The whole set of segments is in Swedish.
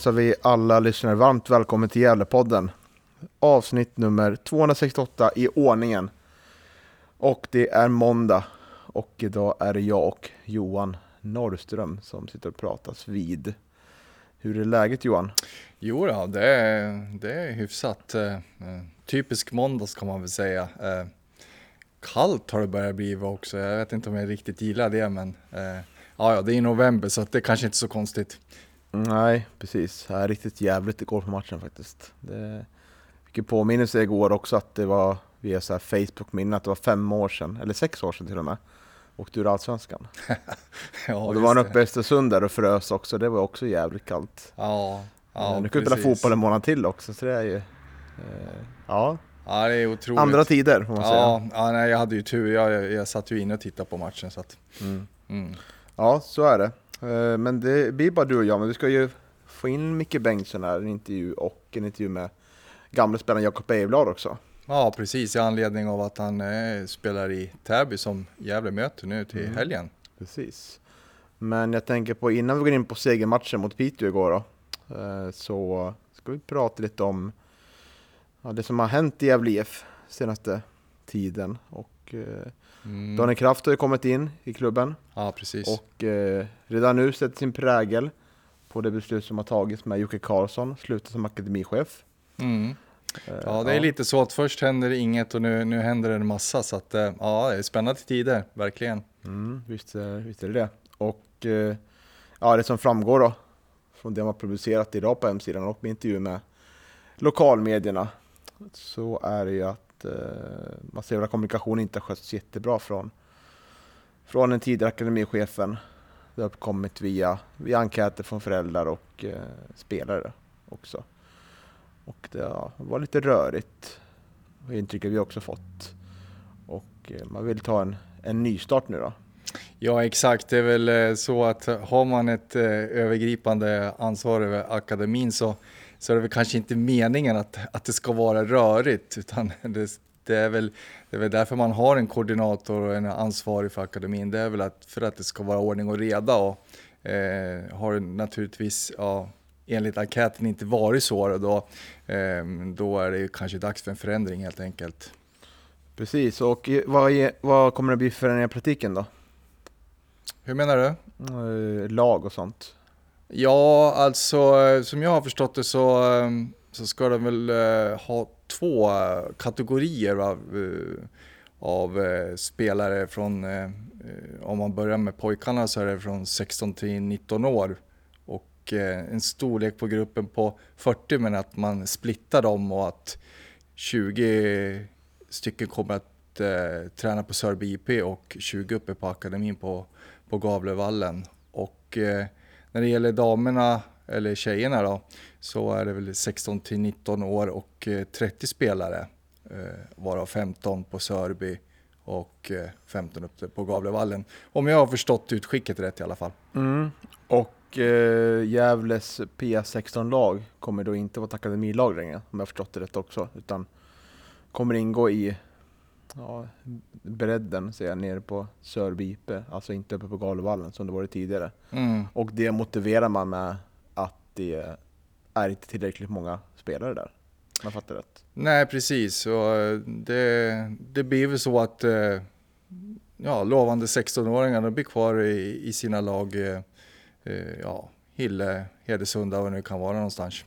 Hälsar vi alla lyssnare varmt välkommen till Gävlepodden. Avsnitt nummer 268 i ordningen. Och det är måndag. Och idag är det jag och Johan Norrström som sitter och pratas vid. Hur är läget Johan? Jo då, det är, det är hyfsat. Eh, typisk måndags kan man väl säga. Eh, kallt har det börjat bli också. Jag vet inte om jag riktigt gillar det, men eh, ja, det är november så det det kanske inte är så konstigt. Nej, precis. Är riktigt jävligt igår på matchen faktiskt. Det fick en påminnelse igår också att det var via så här Facebook-minne att det var fem år sedan, eller sex år sedan till och med, åkte ur Allsvenskan. ja, och då var han uppe i Östersund där och frös också, det var också jävligt kallt. Ja, ja Ja, nu kan vi spela fotboll en månad till också, så det är ju... Eh, ja, Ja, det är otroligt. andra tider får man säga. Ja, ja nej, jag hade ju tur. Jag, jag, jag satt ju inne och tittade på matchen så att. Mm. Mm. Ja, så är det. Eh, men det blir bara du och jag, men vi ska ju få in Micke Bengtsson här, en intervju och en intervju med gamla spelaren Jakob Ejeblad också. Ja, precis i anledning av att han eh, spelar i Täby som Gävle möter nu till Mm. helgen. Precis. Men jag tänker på, innan vi går in på segermatchen mot Piteå igår då, eh, så ska vi prata lite om ja, det som har hänt i Gävle IF senaste tiden. Och eh, Mm. Daniel Kraft har ju kommit in i klubben Ja, precis. och eh, redan nu sätter sin prägel på det beslut som har tagits med Jocke Karlsson, slutar som akademichef. Mm. Eh, Ja, det är lite så att först händer inget och nu, nu händer det en massa. Så att, eh, ja, det är spännande tider, verkligen. Mm, visst, eh, visst är det det. Och eh, ja, det som framgår då från det man publicerat idag på hemsidan och med intervju med lokalmedierna så är det ju att eh, man ser att kommunikationen inte har skötts jättebra från, från den tidigare akademichefen. Det har uppkommit via, via enkäter från föräldrar och eh, spelare också. Och det ja, var lite rörigt, det intrycket vi också fått. Och eh, man vill ta en, en nystart nu då. Ja, exakt. Det är väl eh, så att har man ett eh, övergripande ansvar över akademin så, så är det väl kanske inte meningen att, att det ska vara rörigt, utan det, det, är väl, det är väl därför man har en koordinator och en ansvarig för akademin. Det är väl att, för att det ska vara ordning och reda och eh, har naturligtvis ja, enligt enkäten inte varit så då, då, eh, då är det kanske dags för en förändring helt enkelt. Precis, och vad, är, vad kommer det bli för förändringar i praktiken då? Hur menar du? Eh, lag och sånt? Ja, alltså som jag har förstått det så, ehm, så ska de väl eh, ha två eh, kategorier eh, av, av spelare från, om man börjar med pojkarna så är det från 16 till 19 år och en storlek på gruppen på 40 men att man splittar dem och att 20 stycken kommer att eh, träna på Sörby IP och 20 uppe på akademin på, på Gavlevallen. Och eh, när det gäller damerna, eller tjejerna då, så är det väl 16 till 19 år och eh, 30 spelare. Eh, varav 15 på Sörby och eh, 15 uppe på Gavlevallen. Om jag har förstått utskicket rätt i alla fall. Mm. Och eh, Gävles P16-lag kommer då inte vara ett akademilag längre, om jag har förstått det rätt också, utan kommer ingå i ja, bredden, säger jag, nere på Sörby IP, alltså inte uppe på Galevallen som det varit tidigare. Mm. Och det motiverar man med att det är inte tillräckligt många spelare där, jag fattar rätt. Nej, precis. Och eh, det, det blir väl så att eh, ja, lovande 16-åringar de blir kvar i, i sina lag. eh, Ja, Hille, Hedesunda, det nu kan vara någonstans.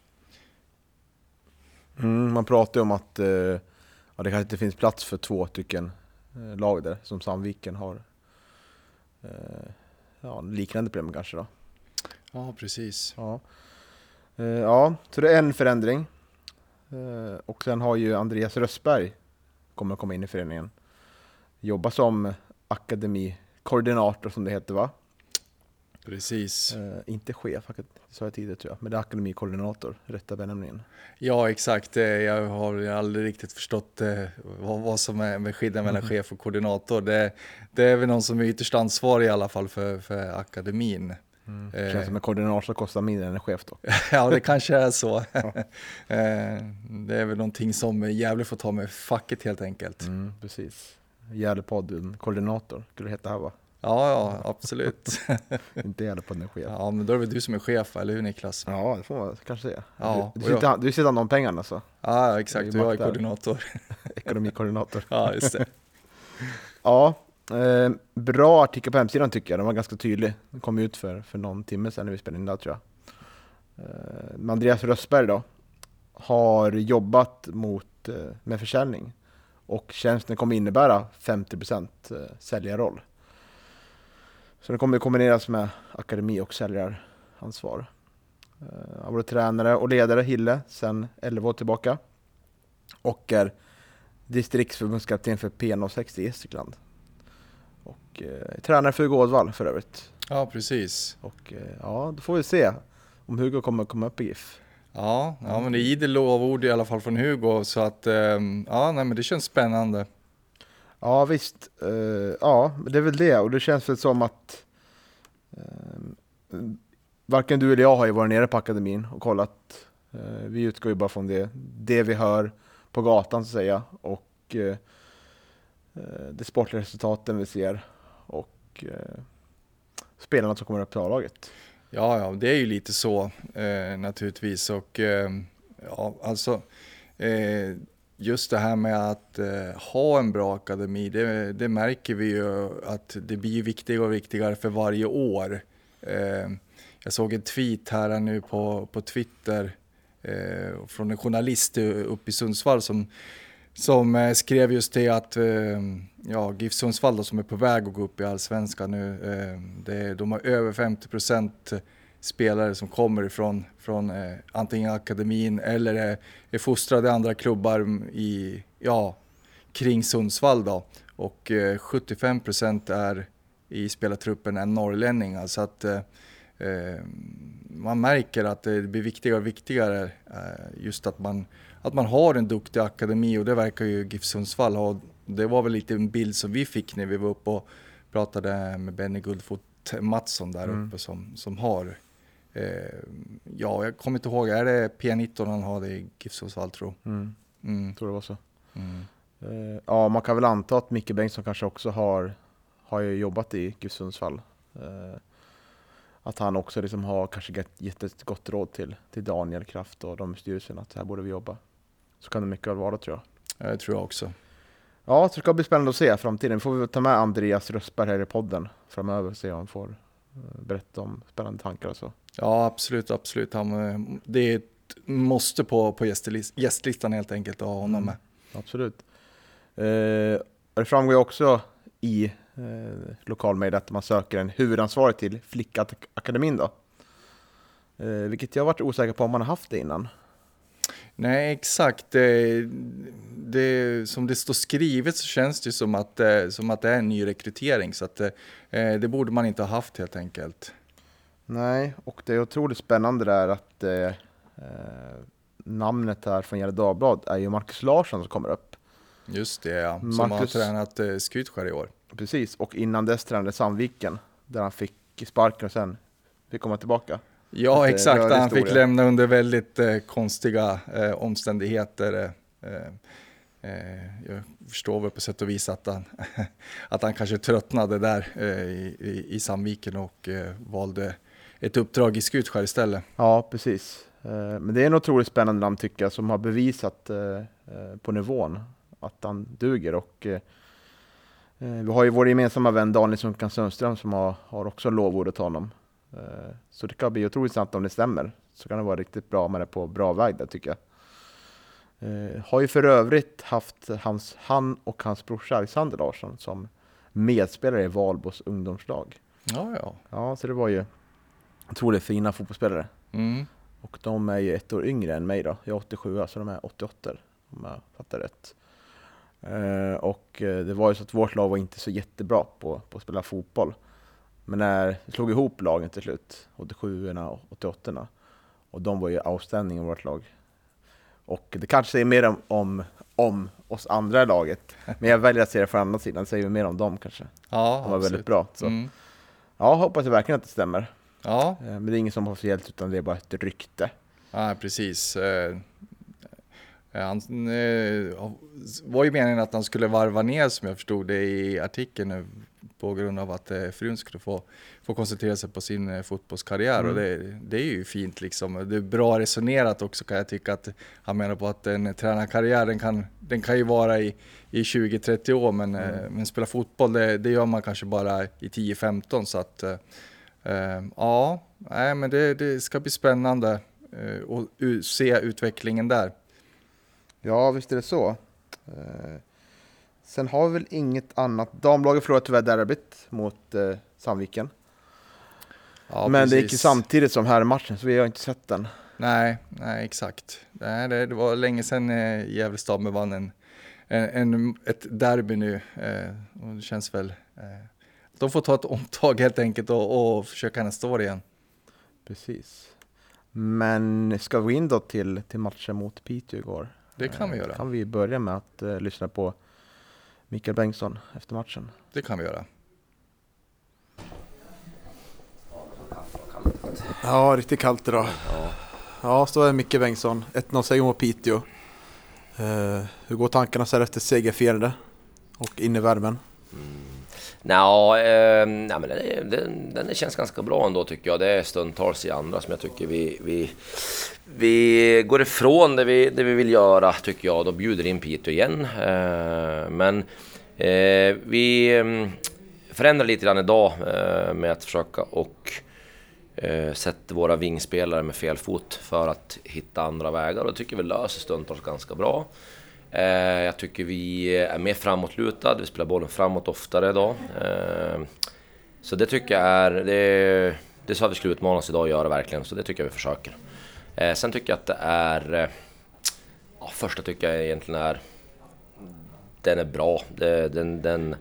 Mm, man pratar ju om att ja, det kanske inte finns plats för två stycken eh, lag där, som Sandviken har. Eh, ja, liknande problem kanske då. Ja, precis. Ja. Eh, ja, så det är en förändring. Och sen har ju Andreas Rössberg kommer att komma in i föreningen. Jobba som akademikoordinator som det heter va? Precis. Eh, inte chef, sa jag tidigare tror jag, men det är akademikoordinator, rätta benämningen. Ja, exakt. Eh, Jag har aldrig riktigt förstått eh, vad, vad som är med skillnaden mellan Mhm. chef och koordinator. Det, det är väl någon som är ytterst ansvarig i alla fall för, för akademin. Det känns som en koordinator kostar mindre än en chef då. Ja, det kanske är så. Eh, det är väl någonting som Gävle får ta med facket helt enkelt. Mm, precis. Gävlepodden koordinator skulle det heta här va? Ja, ja, absolut. inte Gävlepodden chef. Ja, men då är det väl du som är chef, eller hur Niklas? Ja, det får man kanske säga. Ja, du, och du, jag- sitter, du sitter hand om pengarna alltså? Ja, exakt. ju Du är koordinator. Ekonomikoordinator. Ja, just det. Ja, eh, bra artikel på hemsidan tycker jag. Den var ganska tydlig. Den kom ut för, för någon timme sedan när vi spelade in där tror jag. Eh, Andreas Rössberg då, har jobbat mot, eh, med försäljning och tjänsten kommer innebära 50% eh, säljarroll. Så den kommer kombineras med akademi och säljaransvar. Eh, Han har varit tränare och ledare Hille sedan 11 år tillbaka och är distriktsförbundskapten för P06 i Gästrikland. Och eh, tränare för Hugo Ådvall för övrigt. Ja, precis. Och eh, ja, då får vi se om Hugo kommer komma upp i GIF. Ja, ja, men det är idel lovord i alla fall från Hugo, så att ehm, ja, nej, men det känns spännande. Ja visst, uh, ja det är väl det och det känns väl som att uh, varken du eller jag har ju varit nere på akademin och kollat. Uh, vi utgår ju bara från det, det vi hör på gatan så att säga och uh, det de sportliga resultaten vi ser och spelarna som kommer upp till A-laget. Ja, ja, det är ju lite så naturligtvis och ja, alltså eh, just det här med att eh, ha en bra akademi, det, det märker vi ju att det blir viktigare och viktigare för varje år. Eh, jag såg en tweet här nu på, på Twitter eh, från en journalist uppe i Sundsvall som som eh, skrev just det att eh, ja, GIF Sundsvall då, som är på väg att gå upp i Allsvenskan nu, eh, det, de har över 50% spelare som kommer ifrån från, eh, antingen akademin eller är, är fostrade i andra klubbar i, ja, kring Sundsvall då. Och eh, 75% är i spelartruppen är norrlänningar. Så att eh, eh, man märker att det blir viktigare och viktigare eh, just att man, att man har en duktig akademi och det verkar ju GIF Sundsvall ha. Det var väl lite en bild som vi fick när vi var uppe och pratade med Benny Guldfot Mattsson där Mm. uppe som, som har eh, Ja, jag kommer inte ihåg, är det P19 han har det i GIF Sundsvall tror Mm, jag? Mm. jag tror det var så. Mm. Eh, ja, man kan väl anta att Micke Bengtsson kanske också har, har ju jobbat i GIF Sundsvall. Eh, att han också liksom har kanske gett, ett gott råd till, till Daniel Kraft och de i styrelsen att här borde vi jobba. Så kan det mycket väl vara tror jag. Ja, det tror jag också. Ja, så det ska bli spännande att se framtiden. Vi får väl ta med Andreas Rössberg här i podden framöver och se om han får eh, berätta om spännande tankar och så. Ja, absolut, absolut. Han, eh, det är ett måste på, på gästlist, gästlistan helt enkelt att ha honom Mm. med. Absolut. Eh, det framgår också i eh, lokalmedia att man söker en huvudansvarig till Flickakademin då. Eh, vilket jag varit osäker på om man har haft det innan. Nej, exakt. Det, som det står skrivet så känns det som att, eh, som att det är en ny rekrytering. Så att, eh, det borde man inte ha haft helt enkelt. Nej, och det är otroligt spännande där att eh, eh, namnet här från Gefle Dagblad är ju Marcus Larsson som kommer upp. Just det, ja. Som har Marcus- tränat eh, Skutskär i år. Precis, och innan dess tränade Sandviken där han fick sparken och sen fick komma tillbaka. Ja, det exakt. Han fick historia. lämna under väldigt eh, konstiga eh, omständigheter. Eh, eh, Eh, jag förstår väl på sätt och vis att han, att han kanske tröttnade där eh, i, i, Sandviken och eh, valde ett uppdrag i Skutskär istället. Ja, precis. Eh, Men det är en otroligt spännande namn tycker jag som har bevisat eh, eh på nivån att han duger. Och, eh, eh, vi har ju vår gemensamma vän Daniel Sunkan Sundström som har, har också lovordet honom. Eh, Så det kan bli otroligt sant om det stämmer. Så kan det vara riktigt bra man är på bra väg där tycker jag. Eh, Har ju för övrigt haft hans, han och hans brorsa Alexander Larsson som medspelare i Valbos ungdomslag. Ja, ja. Ja, så det var ju otroligt fina fotbollsspelare. Mm. Och de är ju ett år yngre än mig då. Jag är 87 så de är 88 om jag fattar rätt. Eh, och eh, det var ju så att vårt lag var inte så jättebra på, på att spela fotboll. Men när vi slog ihop lagen till slut, 87 och 88 och de var ju outstanding i vårt lag. Och det kanske säger mer om, om, om oss andra i laget, men jag väljer att se det från andra sidan, det säger mer om dem kanske. Ja, De var absolut. väldigt bra. Så. Mm. Ja, hoppas jag verkligen att det stämmer. Ja, Eh, Men det är ingen som officiellt, utan det är bara ett rykte. ja, precis. Eh, Han eh, var ju meningen att han skulle varva ner som jag förstod det i artikeln nu, på grund av att eh, frun skulle få, få koncentrera sig på sin eh, fotbollskarriär Mm. och det, det är ju fint liksom. Det är bra resonerat också kan jag tycka att han menar på att en tränarkarriär den kan, den kan ju vara i, i 20-30 år men, eh, men spela fotboll det, det gör man kanske bara i 10-15 så att eh, eh, ja, nej, men det, det ska bli spännande eh, att se utvecklingen där. Ja, visst är det så. Sen har vi väl inget annat. Damlaget förlorade tyvärr derbyt mot eh, Sandviken. Ja, Men det gick ju precis. samtidigt som här matchen, så vi har inte sett den. Nej, nej exakt. Nej, det, det var länge sedan eh, Gävle vann en, en, en, ett derby nu. Eh, och det känns väl... Eh, de får ta ett omtag helt enkelt och, och försöka nästa år igen. Precis. Men ska vi gå in då till, till matchen mot Piteå igår? Det kan vi Eh, göra. Kan vi börja med att eh, lyssna på Mikael Bengtsson efter matchen? Det kan vi göra. Ja, riktigt kallt idag. Ja, så är Micke Bengtsson. 1-0 seger mot Piteå. Eh, hur går tankarna så här efter segerfirande och in i värmen? Nja, eh, nej, men den, den, den känns ganska bra ändå tycker jag. Det är stundtals i andra som jag tycker vi, vi, vi går ifrån det vi, det vi vill göra tycker jag. Då bjuder in Piteå igen. Eh, men eh, vi ehm, förändrar lite grann idag eh, med att försöka och eh, sätta våra vingspelare med fel fot för att hitta andra vägar och det tycker vi löser stundtals ganska bra. Eh, jag tycker vi är mer framåtlutade, vi spelar bollen framåt oftare idag. Eh, så det tycker jag är, det, det sa vi skulle utmana oss idag att göra verkligen, så det tycker jag vi försöker. Eh, sen tycker jag att det är, eh, ja, första tycker jag egentligen är, den är bra. Det, den, den,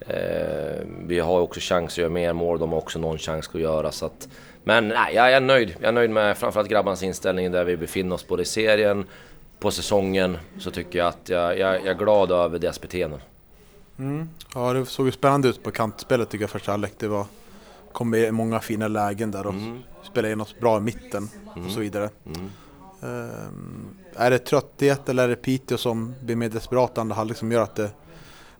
eh, vi har också chans att göra mer mål, de har också någon chans att göra. Så att, men nej, jag är nöjd. Jag är nöjd med framförallt grabbarnas inställning där vi befinner oss både i serien, på säsongen. Så tycker jag att jag, jag, jag är glad över deras beteenden. Ja, det såg ju spännande ut på kantspelet tycker jag första halvlek. Det var, kom i många fina lägen där och spelade in oss bra i mitten och så vidare. Ehm, är det trötthet eller är det Piteå som blir mer desperat andra halvlek som gör att det,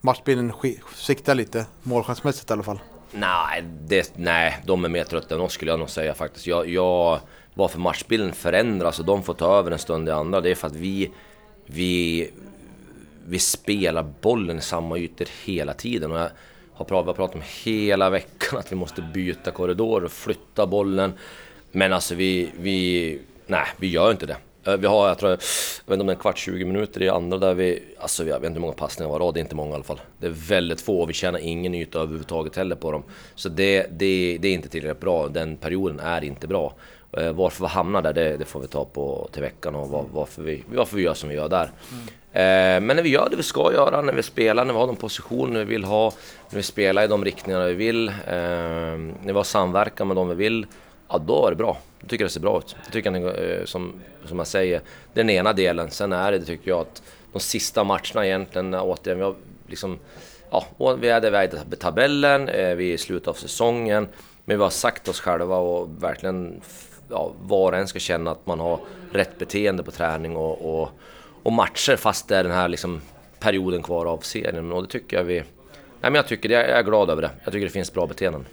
matchbilden siktar lite, målchansmässigt i alla fall? Nej, det, nej, de är mer trötta än oss skulle jag nog säga faktiskt. Jag, jag, varför matchbilden förändras och de får ta över en stund i andra, det är för att vi, vi, vi spelar bollen i samma ytor hela tiden. Och jag har pratat, vi har pratat om hela veckan att vi måste byta korridor och flytta bollen. Men alltså vi, vi, nej, vi gör inte det. Eh, vi har, jag tror, jag vet inte om det är en kvart, 20 minuter i andra där vi, alltså jag vet inte hur många passningar det var, det är inte många i alla fall. Det är väldigt få och vi tjänar ingen yta överhuvudtaget heller på dem. Så det, det, det är inte tillräckligt bra, den perioden är inte bra. Eh, varför vi hamnar där, det, det får vi ta på till veckan och var, varför, vi, varför vi gör som vi gör där. Eh, Men när vi gör det vi ska göra, när vi spelar, när vi har de positioner vi vill ha, när vi spelar i de riktningar vi vill, eh, när vi har samverkan med de vi vill, ja då är det bra. Då tycker jag det ser bra ut. Jag tycker jag eh, som, som jag säger, den ena delen. Sen är det, tycker jag, att de sista matcherna egentligen, återigen, vi har liksom, ja, vi är där vi är i tabellen, eh, vi är i slutet av säsongen, men vi har sagt oss själva och verkligen, ja, var och en ska känna att man har rätt beteende på träning och, och, och matcher fast det är den här liksom perioden kvar av serien. Och det tycker jag vi... Nej men jag tycker jag är glad över det. Jag tycker det finns bra beteenden.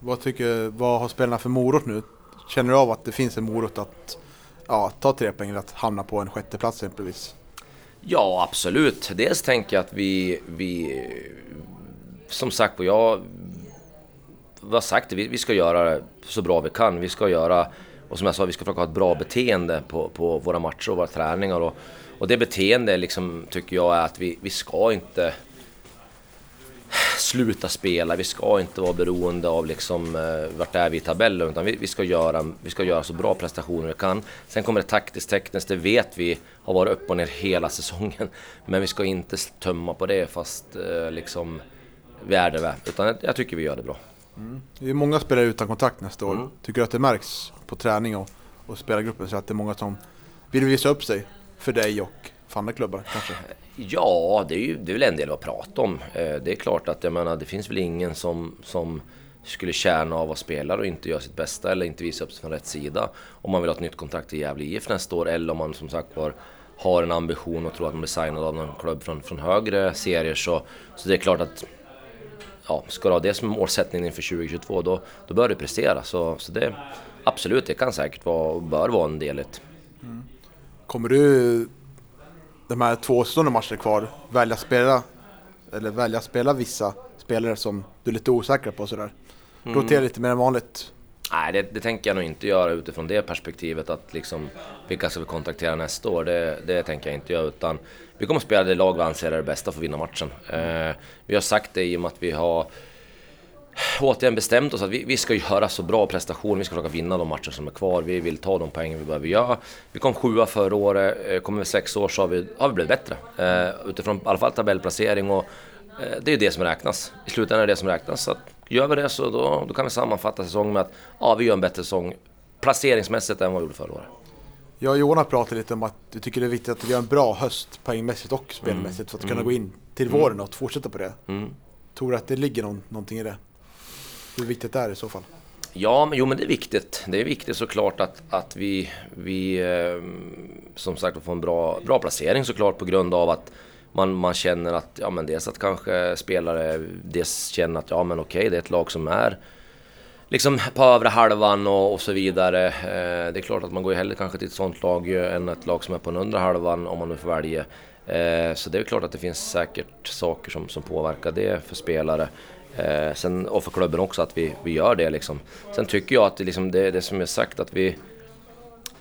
Vad, tycker, vad har spelarna för morot nu? Känner du av att det finns en morot att ja, ta tre poäng eller att hamna på en sjätteplats exempelvis? Ja, absolut. Dels tänker jag att vi, vi som sagt jag vi har sagt det, vi, vi ska göra det så bra vi kan. Vi ska göra, och som jag sa, vi ska försöka ha ett bra beteende på, på våra matcher och våra träningar. Och, och det beteende liksom, tycker jag är att vi, vi ska inte sluta spela, vi ska inte vara beroende av liksom, eh, vart är vi i tabellen, utan vi, vi, ska göra, vi ska göra så bra prestationer vi kan. Sen kommer det taktiskt, tekniskt, det vet vi har varit upp och ner hela säsongen. Men vi ska inte tömma på det fast eh, liksom, vi är det utan jag tycker vi gör det bra. Mm. Det är många spelare utan kontakt nästa år. Mm. Tycker du att det märks på träning och, och spelargruppen så att det är många som vill visa upp sig för dig och för andra klubbar kanske? Ja, det är ju det är väl en del att prata om. Eh, det är klart att jag menar, det finns väl ingen som, som skulle tjäna av att spela och inte göra sitt bästa eller inte visa upp sig från rätt sida. Om man vill ha ett nytt kontrakt i Gävle IF nästa år eller om man som sagt var har en ambition och tror att man blir signad av någon klubb från, från högre serier så, så det är klart att ja, ska du ha det som målsättning inför 2022 då, då bör du prestera. Så, så det, absolut, det kan säkert vara, bör vara en del mm. Kommer du de här två återstående matcherna kvar välja spela eller välja spela vissa spelare som du är lite osäker på sådär? Mm. Rotera lite mer än vanligt? Nej, det, det, tänker jag nog inte göra utifrån det perspektivet att liksom vilka ska vi kontaktera nästa år? Det, det tänker jag inte göra utan vi kommer att spela det lag vi anser är det bästa för att vinna matchen. Eh, vi har sagt det i och med att vi har återigen bestämt oss att vi, vi, ska göra så bra prestationer, vi ska försöka vinna de matcher som är kvar. Vi vill ta de poängen vi behöver göra. Vi kom sjua förra året, eh, kommer vi sex år så har vi, har vi blivit bättre. Eh, utifrån i alla fall tabellplacering och eh, det är ju det som räknas. I slutändan är det det som räknas. Så att gör vi det så då, då kan vi sammanfatta säsongen med att ja, vi gör en bättre säsong placeringsmässigt än vad vi gjorde förra året. Jag och Jonas pratade lite om att du tycker det är viktigt att vi gör en bra höst poängmässigt och spelmässigt mm. för att kunna mm. gå in till våren mm. och fortsätta på det. Mm. Tror du att det ligger någon, någonting i det? Hur viktigt är det i så fall? Ja, men, jo, men det är viktigt. Det är viktigt såklart att, att vi, vi eh, som sagt får en bra, bra placering såklart på grund av att man, man känner att, ja men dels att kanske spelare dels känner att ja men okej, det är ett lag som är liksom på övre halvan och, och så vidare. Eh, det är klart att man går ju hellre kanske till ett sånt lag än ett lag som är på den undre halvan om man nu får välja. Eh, så det är klart att det finns säkert saker som, som påverkar det för spelare. Eh, sen, och för klubben också att vi, vi gör det liksom. Sen tycker jag att det, liksom, det, det som jag sagt att vi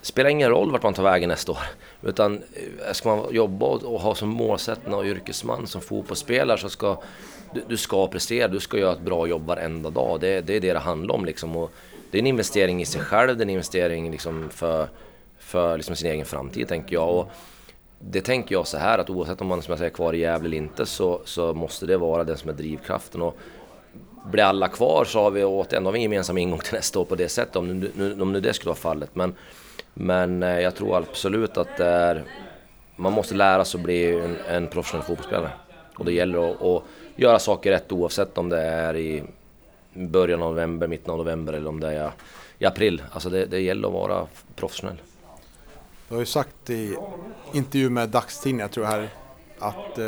spelar ingen roll vart man tar vägen nästa år. Utan eh, ska man jobba och, och ha som målsättning och yrkesman som fotbollsspelare så ska du, du, ska prestera, du ska göra ett bra jobb varenda dag. Det, det är det det handlar om liksom. Och det är en investering i sig själv, det är en investering liksom för, för liksom sin egen framtid tänker jag. Och det tänker jag så här att oavsett om man som jag säger, är kvar i Gävle eller inte så, så måste det vara den som är drivkraften. Och blir alla kvar så har vi återigen har vi en gemensam ingång till nästa år på det sättet, om nu, nu, om nu det skulle vara fallet. Men, men eh, jag tror absolut att det är, man måste lära sig att bli en, en professionell fotbollsspelare. Och det gäller att, att göra saker rätt oavsett om det är i början av november, mitten av november eller om det är i april. Alltså det, det gäller att vara professionell. Du har ju sagt i intervju med dagstidningar tror jag här att eh,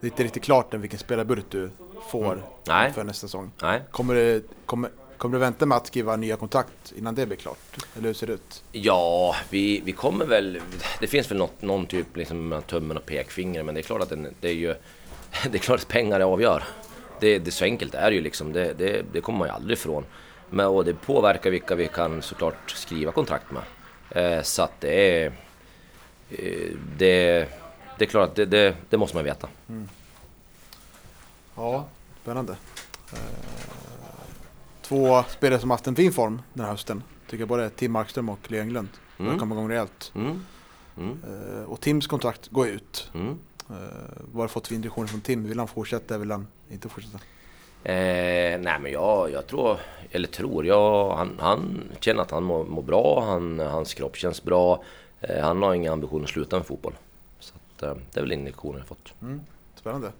det är inte riktigt klart än vilken spelarbudget du får mm. För nästa säsong. Nej. Kommer, det, kommer, kommer du vänta med att skriva nya kontrakt innan det blir klart? Eller hur ser det ut? Ja, vi, vi kommer väl... Det finns väl något, någon typ liksom mellan tummen och pekfingret, men det är klart att det, det är ju... Det är klart att pengar avgör. Det, det, så enkelt är det ju liksom. Det, det, det kommer man ju aldrig ifrån. Men, och det påverkar vilka vi kan såklart skriva kontrakt med. Eh, så att det är... Eh, det, det är klart att det, det, det måste man veta. Mm. Ja, spännande. Eh, två spelare som haft en fin form den här hösten. Tycker jag både Tim Markström och Leo Englund. Mm. De kommer igång rejält. Mm. Mm. Eh, och Tims kontrakt går ut. Mm. Eh, vad har du fått för indikationer från Tim? Vill han fortsätta? Vill han inte fortsätta? Eh, nej men jag, jag tror, eller tror, jag, han, han känner att han mår, mår bra, han, hans kropp känns bra. Eh, han har inga ambitioner att sluta med fotboll. Så att, eh, det är väl indikationer jag fått. Mm, spännande.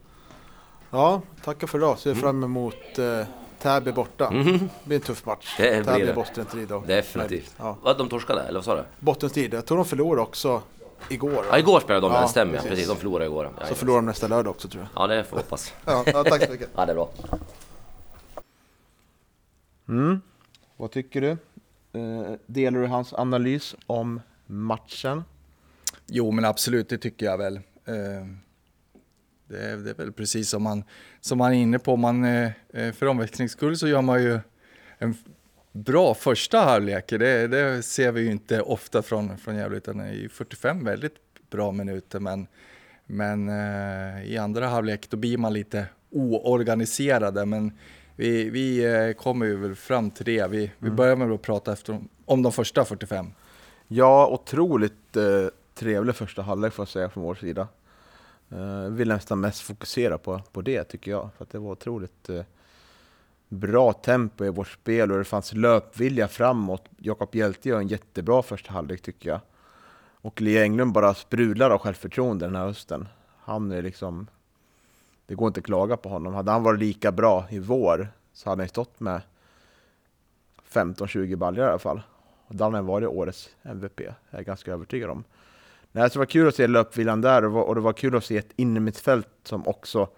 Ja, tackar för idag. Ser mm. fram emot eh, Täby borta. Mm. Det blir en tuff match. Det Täby blir det. Bottenstrid då. Definitivt. Ja. Vad, de torskade, eller vad sa du? Bottenstrid. Jag tror de förlorade också igår. Ja, igår spelade de, ja, det stämmer precis. precis. De förlorade igår. Ja, så förlorar de nästa lördag också tror jag. Ja, det får vi hoppas. ja, ja, tack så mycket. ja, det är bra. Mm. Vad tycker du? Eh, delar du hans analys om matchen? Jo, men absolut, det tycker jag väl. Eh, det är, det är väl precis som man, som man är inne på. Man, eh, eh, för omväxlings skull så gör man ju en bra första halvlek. Det, det ser vi ju inte ofta från, från Gävle, utan det är 45 väldigt bra minuter. Men, men eh, i andra halvlek då blir man lite oorganiserade men vi, vi kommer ju väl fram till det. Vi, vi börjar med att prata efter, om de första 45. Ja, otroligt eh, trevlig första halvlek får jag säga från vår sida. Jag vill nästan mest fokusera på, på det tycker jag, för att det var otroligt eh, bra tempo i vårt spel och det fanns löpvilja framåt. Jakob Hjelte gör en jättebra första halvlek tycker jag. Och Lee Englund bara sprudlar av självförtroende den här hösten. Han är liksom... Det går inte att klaga på honom. Hade han varit lika bra i vår så hade han stått med 15-20 baljor i alla fall. Och då hade han varit årets MVP, jag är ganska övertygad om. Nej, alltså, det var kul att se löpviljan där och det var, och det var kul att se ett innermittfält som också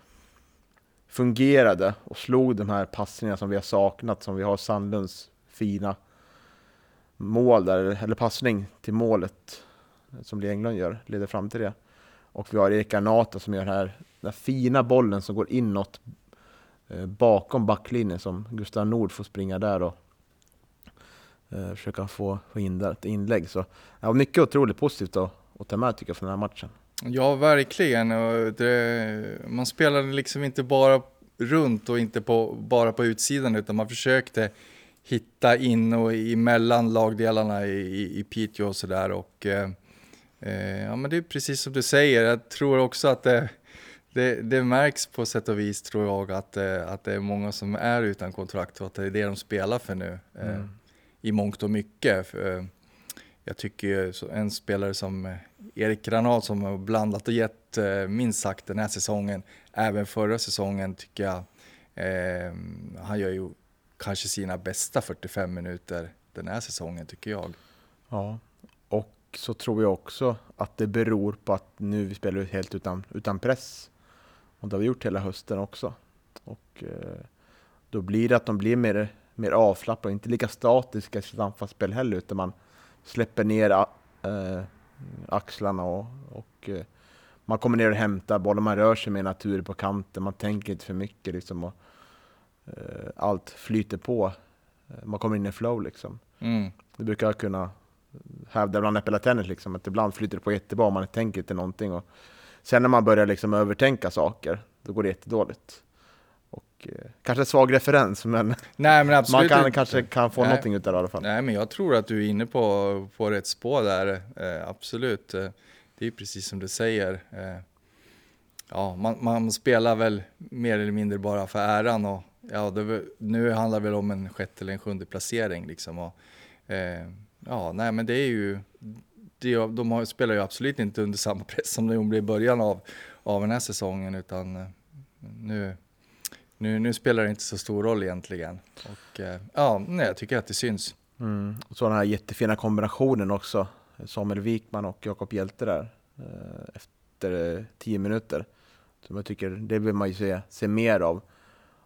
fungerade och slog de här passningarna som vi har saknat, som vi har Sandlunds fina mål där, eller passning till målet som Lee Englund gör, leder fram till det. Och vi har Erik Arnata som gör den här, den här fina bollen som går inåt eh, bakom backlinjen som Gustav Nord får springa där och eh, försöka få, få in där ett inlägg. Så ja, mycket otroligt positivt att, att ta med tycker jag från den här matchen. Ja, verkligen. Det, man spelade liksom inte bara runt och inte på, bara på utsidan utan man försökte hitta in och emellan lagdelarna i, i, Piteå och sådär. Och eh, eh, ja, men det är precis som du säger. Jag tror också att det, det, det, märks på sätt och vis tror jag att, eh, att det är många som är utan kontrakt och att det är det de spelar för nu. Eh, mm. I mångt och mycket. För, jag tycker en spelare som eh, Erik Granat som har blandat och gett eh, minst sagt den här säsongen, även förra säsongen tycker jag, eh, han gör ju kanske sina bästa 45 minuter den här säsongen tycker jag. Ja, och så tror jag också att det beror på att nu vi spelar helt utan, utan press. Och det har vi gjort hela hösten också. Och eh, då blir det att de blir mer, mer avslappnade, inte lika statiska i sitt anfallsspel heller, utan man släpper ner äh, axlarna och, och äh, man kommer ner och hämtar bollen, man rör sig mer naturligt på kanten, man tänker inte för mycket liksom och äh, allt flyter på. Man kommer in i flow liksom. Mm. Det brukar jag kunna hävda bland Äppela Tennis liksom, att ibland flyter det på jättebra och man tänker inte någonting. Och sen när man börjar liksom övertänka saker, då går det jättedåligt. Och, eh, kanske svag referens, men, Nej, men man kan, kanske kan få Nej. någonting ut av det i alla fall. Nej, men jag tror att du är inne på, på rätt spår där, eh, absolut. Eh, det är precis som du säger. Eh, ja, man, man, spelar väl mer eller mindre bara för äran och ja, det, nu handlar det väl om en sjätte eller en sjunde placering liksom. Och, eh, ja, nej, men det är ju, det, de har, spelar ju absolut inte under samma press som de gjorde i början av, av den här säsongen, utan eh, nu nu, nu spelar det inte så stor roll egentligen. Och, eh, ja, nej, jag tycker att det syns. Mm. Och så den här jättefina kombinationen också. Samuel Wikman och Jakob Hjelte där eh, efter eh, tio minuter. Som jag tycker, det vill man ju se, se mer av.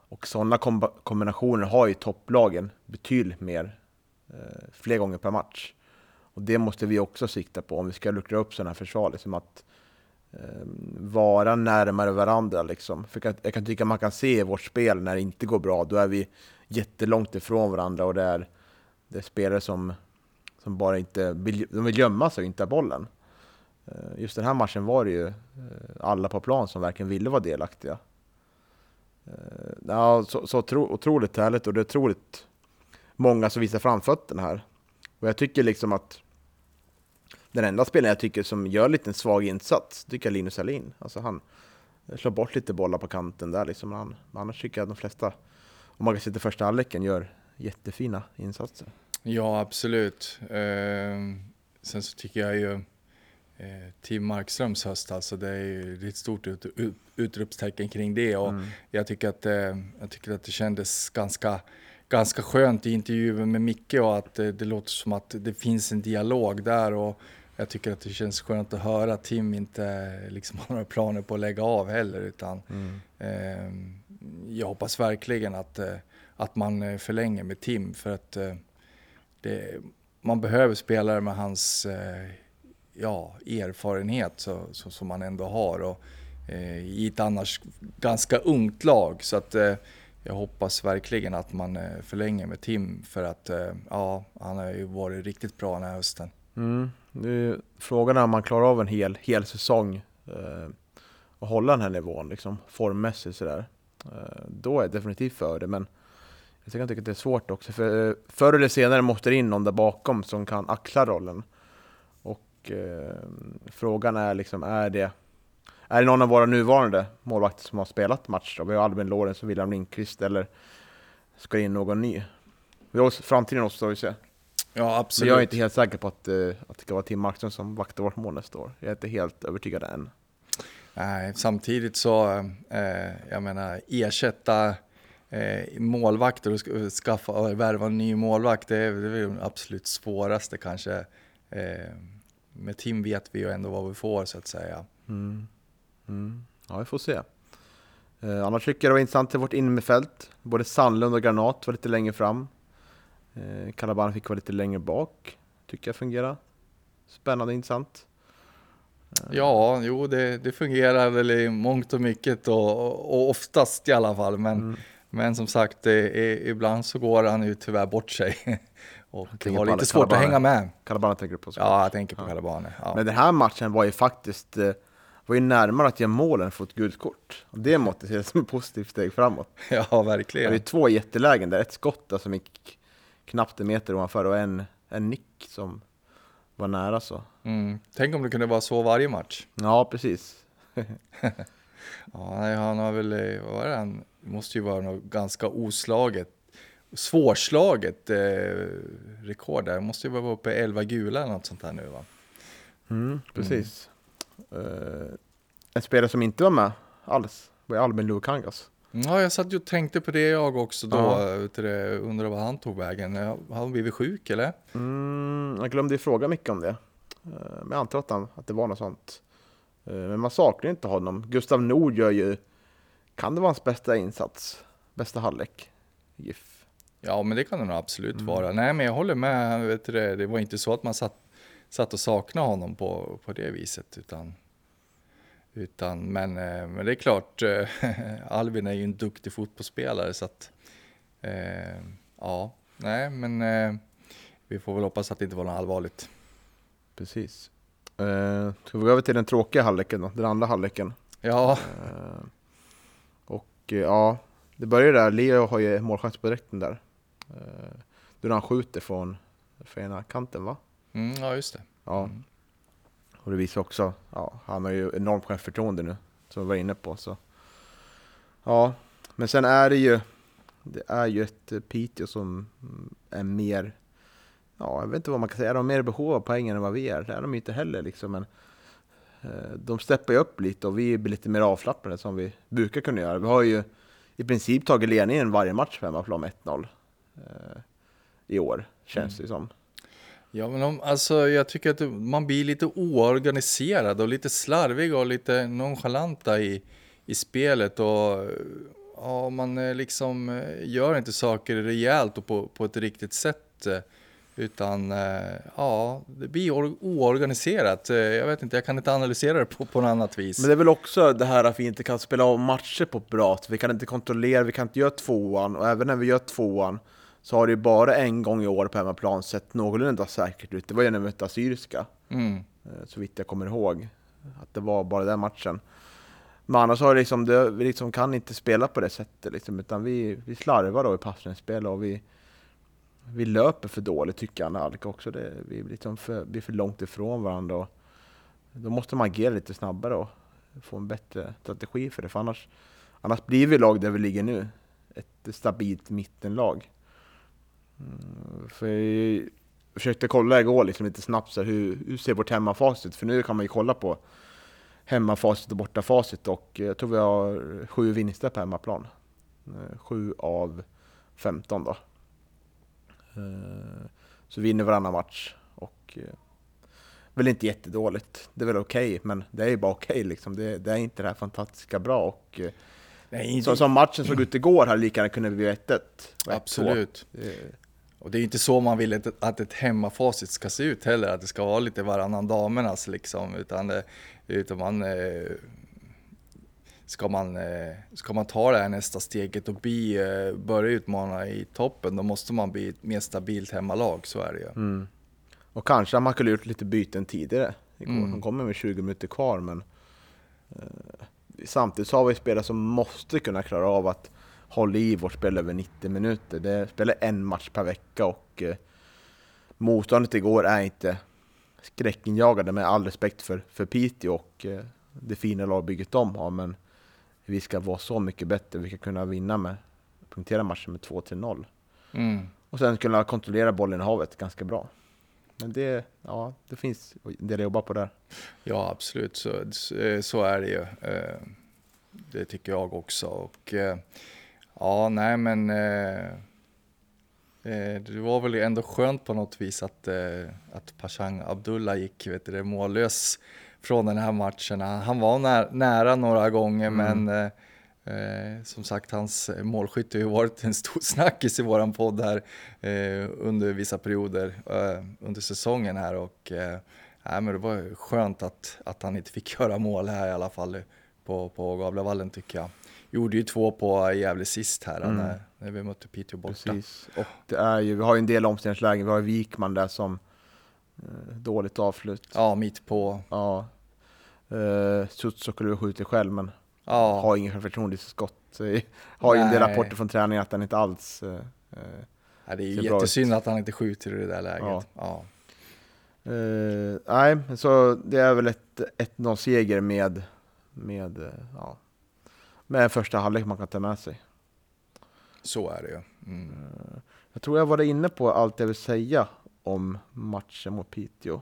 Och sådana kombinationer har ju topplagen betydligt mer, fler gånger per match. Och det måste vi också sikta på om vi ska luckra upp sådana här försvar. Liksom att Ehm, vara närmare varandra. Liksom. För jag, jag kan tycka man kan se i vårt spel när det inte går bra, då är vi jättelångt ifrån varandra och det är, det är spelare som, som bara inte vill, de vill gömma sig och inte ha bollen. Eh, just den här matchen var det ju eh, alla på plan som verkligen ville vara delaktiga. Eh, ja, så, så otroligt härligt och det är otroligt många som visar framfötterna här. Och jag tycker liksom att den enda spelaren jag tycker som gör lite en svag insats, tycker jag Linus Alin. Alltså han slår bort lite bollar på kanten där liksom. Han, annars tycker jag att de flesta, om man kan se till första halvleken, gör jättefina insatser. Ja, absolut. Eh, sen så tycker jag ju eh, Tim Markströms höst, alltså det är ju ett stort ut, ut, utropstecken kring det och mm. jag, tycker att, eh, jag tycker att det kändes ganska ganska skönt i intervjun med Micke och att det, det låter som att det finns en dialog där och jag tycker att det känns skönt att höra att Tim inte liksom har några planer på att lägga av heller. Utan, mm. eh, jag hoppas verkligen att, eh, att man eh, förlänger med Tim för att eh, det, man behöver spelare med hans eh, ja, erfarenhet så, så, som man ändå har och, eh, i ett annars ganska ungt lag. Så att, jag hoppas verkligen att man förlänger med Tim för att ja, han har ju varit riktigt bra den här hösten. Mm. Nu, frågan är om man klarar av en hel, hel säsong eh, och hålla den här nivån liksom, formmässigt sådär. eh, då är jag definitivt för det. Men jag tycker att det är svårt också, för eh, förr eller senare måste det in någon där bakom som kan axla rollen. Och eh, frågan är liksom, är det, är det någon av våra nuvarande målvakter som har spelat match? Då? Vi har Albin Lorenz och William Lindqvist, eller ska det in någon ny? Vi har framtiden återstår ju se. Ja, absolut. jag är inte helt säker på att, eh, att det ska vara Tim Markström som vaktar vårt mål nästa år. Jag är inte helt övertygad än. Nej, samtidigt så, eh, jag menar, ersätta eh, målvakter och sk- skaffa och värva en ny målvakt, det är, det är det absolut svåraste kanske. Eh, med Tim vet vi ju ändå vad vi får så att säga. Mm. Mm. Ja, vi får se. Eh, annars tycker jag det var intressant till vårt innerfält. Både Sandlund och Granat var lite längre fram. Eh, Kalaban fick vara lite längre bak. Tycker jag fungerar. Spännande intressant. Ja, jo det, det fungerar väl i mångt och mycket och, och oftast i alla fall. Men, Mm. men som sagt, det är, ibland så går han ju tyvär bort sig. Och har lite svårt att Calabane. hänga med. Kalaban tänker du på såklart. Ja, jag tänker på Ja. Calabane. Ja. Men den här matchen var ju faktiskt eh, var ju närmare att ge målen för ett gult kort. Och det måste ses som ett positivt steg framåt. ja, Det var verkligen. ju två jättelägen där. Ett skott där som gick knappt en meter ovanför och en, en nick som var nära så. Mm. Tänk om det kunde vara så varje match. Ja, precis. Ja, nej, han har väl, eh, vad var det han, det måste ju vara något ganska oslaget, svårslaget eh, rekord där. Det måste ju vara uppe i 11 gula eller något sånt där nu va? Mm, precis. Eh, en spelare som inte var med alls var ju Albin Lukangas. Ja, jag satt ju och tänkte på det jag också då, Ja. du, det, undrar vad han tog vägen. Har han blivit sjuk eller? Mm, jag glömde ju fråga mycket om det. Eh, men jag antar att, han, att det var något sånt. Eh, men man saknar ju inte honom. Gustav Nord gör ju, kan det vara hans bästa insats? Bästa halvlek? GIF. Ja, men det kan det nog absolut Mm. vara. Nej, men jag håller med. Vet du, det, det var inte så att man satt, satt och saknade honom på, på det viset, utan utan, men, eh, men det är klart, eh, Albin är ju en duktig fotbollsspelare så att eh, ja, nej, men eh, vi får väl hoppas att det inte var något allvarligt. Precis. Eh, ska vi gå över till den tråkiga halvleken då? Den andra halvleken. Ja, Eh, och eh, ja, det börjar där. Leo har ju målchans på direkten där. Eh, då han skjuter från, från ena kanten va? mm, ja just det. Ja. Mm. Och det visar också, ja, han har ju enormt självförtroende nu, som vi var inne på. Så. Ja, men sen är det ju, det är ju ett eh, Piteå som mm, är mer, ja, jag vet inte vad man kan säga, är de mer i behov av poängen än vad vi är? Det är de ju inte heller liksom, men eh, de steppar ju upp lite och vi blir lite mer avslappnade som vi brukar kunna göra. Vi har ju i princip tagit ledningen varje match på hemmaplan med 1-0 eh, i år, känns det som. Ja, men om, alltså, jag tycker att man blir lite oorganiserad och lite slarvig och lite nonchalanta i, i spelet. Och ja, man eh, liksom eh, gör inte saker rejält och på, på ett riktigt sätt. Eh, utan ja, det blir oorganiserat. Jag vet inte, jag kan inte analysera det på, på något annat vis. Men det är väl också det här att vi inte kan spela av matcher på ett bra sätt. Vi kan inte kontrollera, vi kan inte göra tvåan och även när vi gör tvåan så har det ju bara en gång i år på hemmaplan sett någorlunda säkert ut. Det var ju när vi mötte Assyriska, Mm. eh, så vitt jag kommer ihåg. Att det var bara den matchen. Men annars har liksom, det, vi liksom kan inte spela på det sättet liksom, utan vi, vi slarvar då i passningsspel och vi, vi löper för dåligt tycker jag, Nalka också. Det, vi liksom för, blir för långt ifrån varandra. Och då måste man agera lite snabbare och få en bättre strategi för det. För annars, annars blir vi lag där vi ligger nu. Ett stabilt mittenlag. Mm, för jag försökte kolla igår liksom lite snabbt så här, hur, hur ser vårt hemmafacit? För nu kan man ju kolla på hemmafacit och bortafacit och jag tror vi har sju vinster på hemmaplan. Eh, Sju av 15 då. Eh, Så vi vinner varannan match och eh, väl inte jättedåligt. Det är väl okej, men det är ju bara okej liksom. Det, det är inte det här fantastiska bra och Nej, så, som matchen såg ut igår hade lika gärna kunnat bli 1-1. och 1-2. absolut. Det- Och det är inte så man vill att, att ett hemmafacit ska se ut heller, att det ska vara lite varannan damernas liksom, utan, utan man, eh, ska, man, eh, ska man ta det här nästa steget och bli, eh, börja utmana i toppen, då måste man bli ett mer stabilt hemmalag, så är det ju. Mm. Och kanske man kunde gjort lite byten tidigare igår. Mm. De kommer med 20 minuter kvar, men eh, samtidigt så har vi spelare som måste kunna klara av att hålla i vårt spel över 90 minuter. Det spelar en match per vecka och eh, motståndet igår är inte skräckinjagande med all respekt för, för Piteå och eh, det fina lagbygget de har. Men vi ska vara så mycket bättre. Vi ska kunna vinna med, punktera matchen med 2-0. Mm. Och sen kunna kontrollera bollen i havet ganska bra. Men det, ja, det finns en del att jobba på där. Ja, absolut. Så, så är det ju. Eh, det tycker jag också. Och eh, ja, nej men eh, det var väl ändå skönt på något vis att, att Pashang Abdullah gick vet du, mållös från den här matchen. Han var nära, nära några gånger mm. men Eh, som sagt, hans målskytte har ju varit en stor snackis i våran podd här eh, under vissa perioder eh, under säsongen här och eh, men det var skönt att, att han inte fick göra mål här i alla fall på, på Gavlevallen tycker jag. Gjorde ju två på Gävle sist här mm. när, när vi mötte Piteå borta. Precis. Och det är ju, vi har ju en del omställningslägen, vi har Wikman där som eh, dåligt avslut. Ja, mitt på. Ja. Eh, Sutsokolu skjuter själv men ja. har ingen självförtroende i skott. Har ju en del rapporter från träningen att han inte alls eh, ja, Det är ju jättesynd att han inte skjuter i det där läget. Ja. ja. Uh, nej, så det är väl ett 1-0-seger med, med, uh, ja, med en första halvlek man kan ta med sig. Så är det ju. Mm. Uh, jag tror jag var inne på allt jag vill säga om matchen mot Piteå.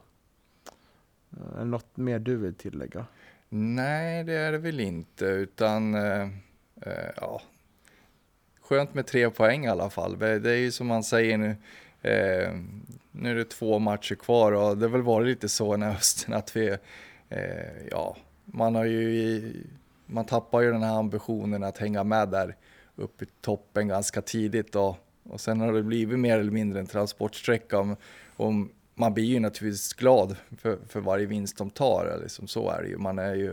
Är det något mer du vill tillägga? Nej, det är det väl inte, utan eh, eh, ja, skönt med tre poäng i alla fall. Det är ju som man säger nu, eh, nu är det två matcher kvar och det har väl varit lite så den här hösten att vi, eh, ja, man har ju, man tappar ju den här ambitionen att hänga med där uppe i toppen ganska tidigt och, och sen har det blivit mer eller mindre en transportsträcka om, om man blir ju naturligtvis glad för, för varje vinst de tar, liksom så är det ju. Man är ju,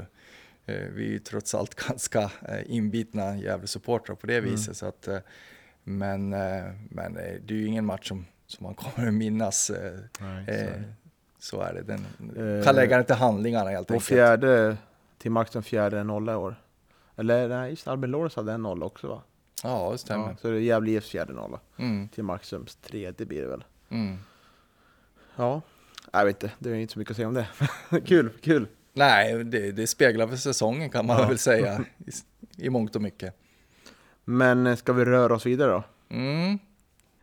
eh, vi är ju trots allt ganska eh, inbitna Gävle-supportrar på det mm. viset. Så att, eh, men men det är ju ingen match som, som man kommer att minnas. Nej, så är det. Den kan lägga den till handlingarna helt enkelt. Och fjärde, till den fjärde nolla i år. Eller nej, just Albin Lorenz hade en nolla också va? Ja, det stämmer. Ja, så det är Gävle IFs fjärde nolla. Mm. Till Maxums tredje blir det väl. Mm. Ja, jag vet inte, det är inte så mycket att säga om det. kul, kul. Nej, det, det speglar för säsongen kan man ja. väl säga i, i mångt och mycket. Men eh, ska vi röra oss vidare då? Mm.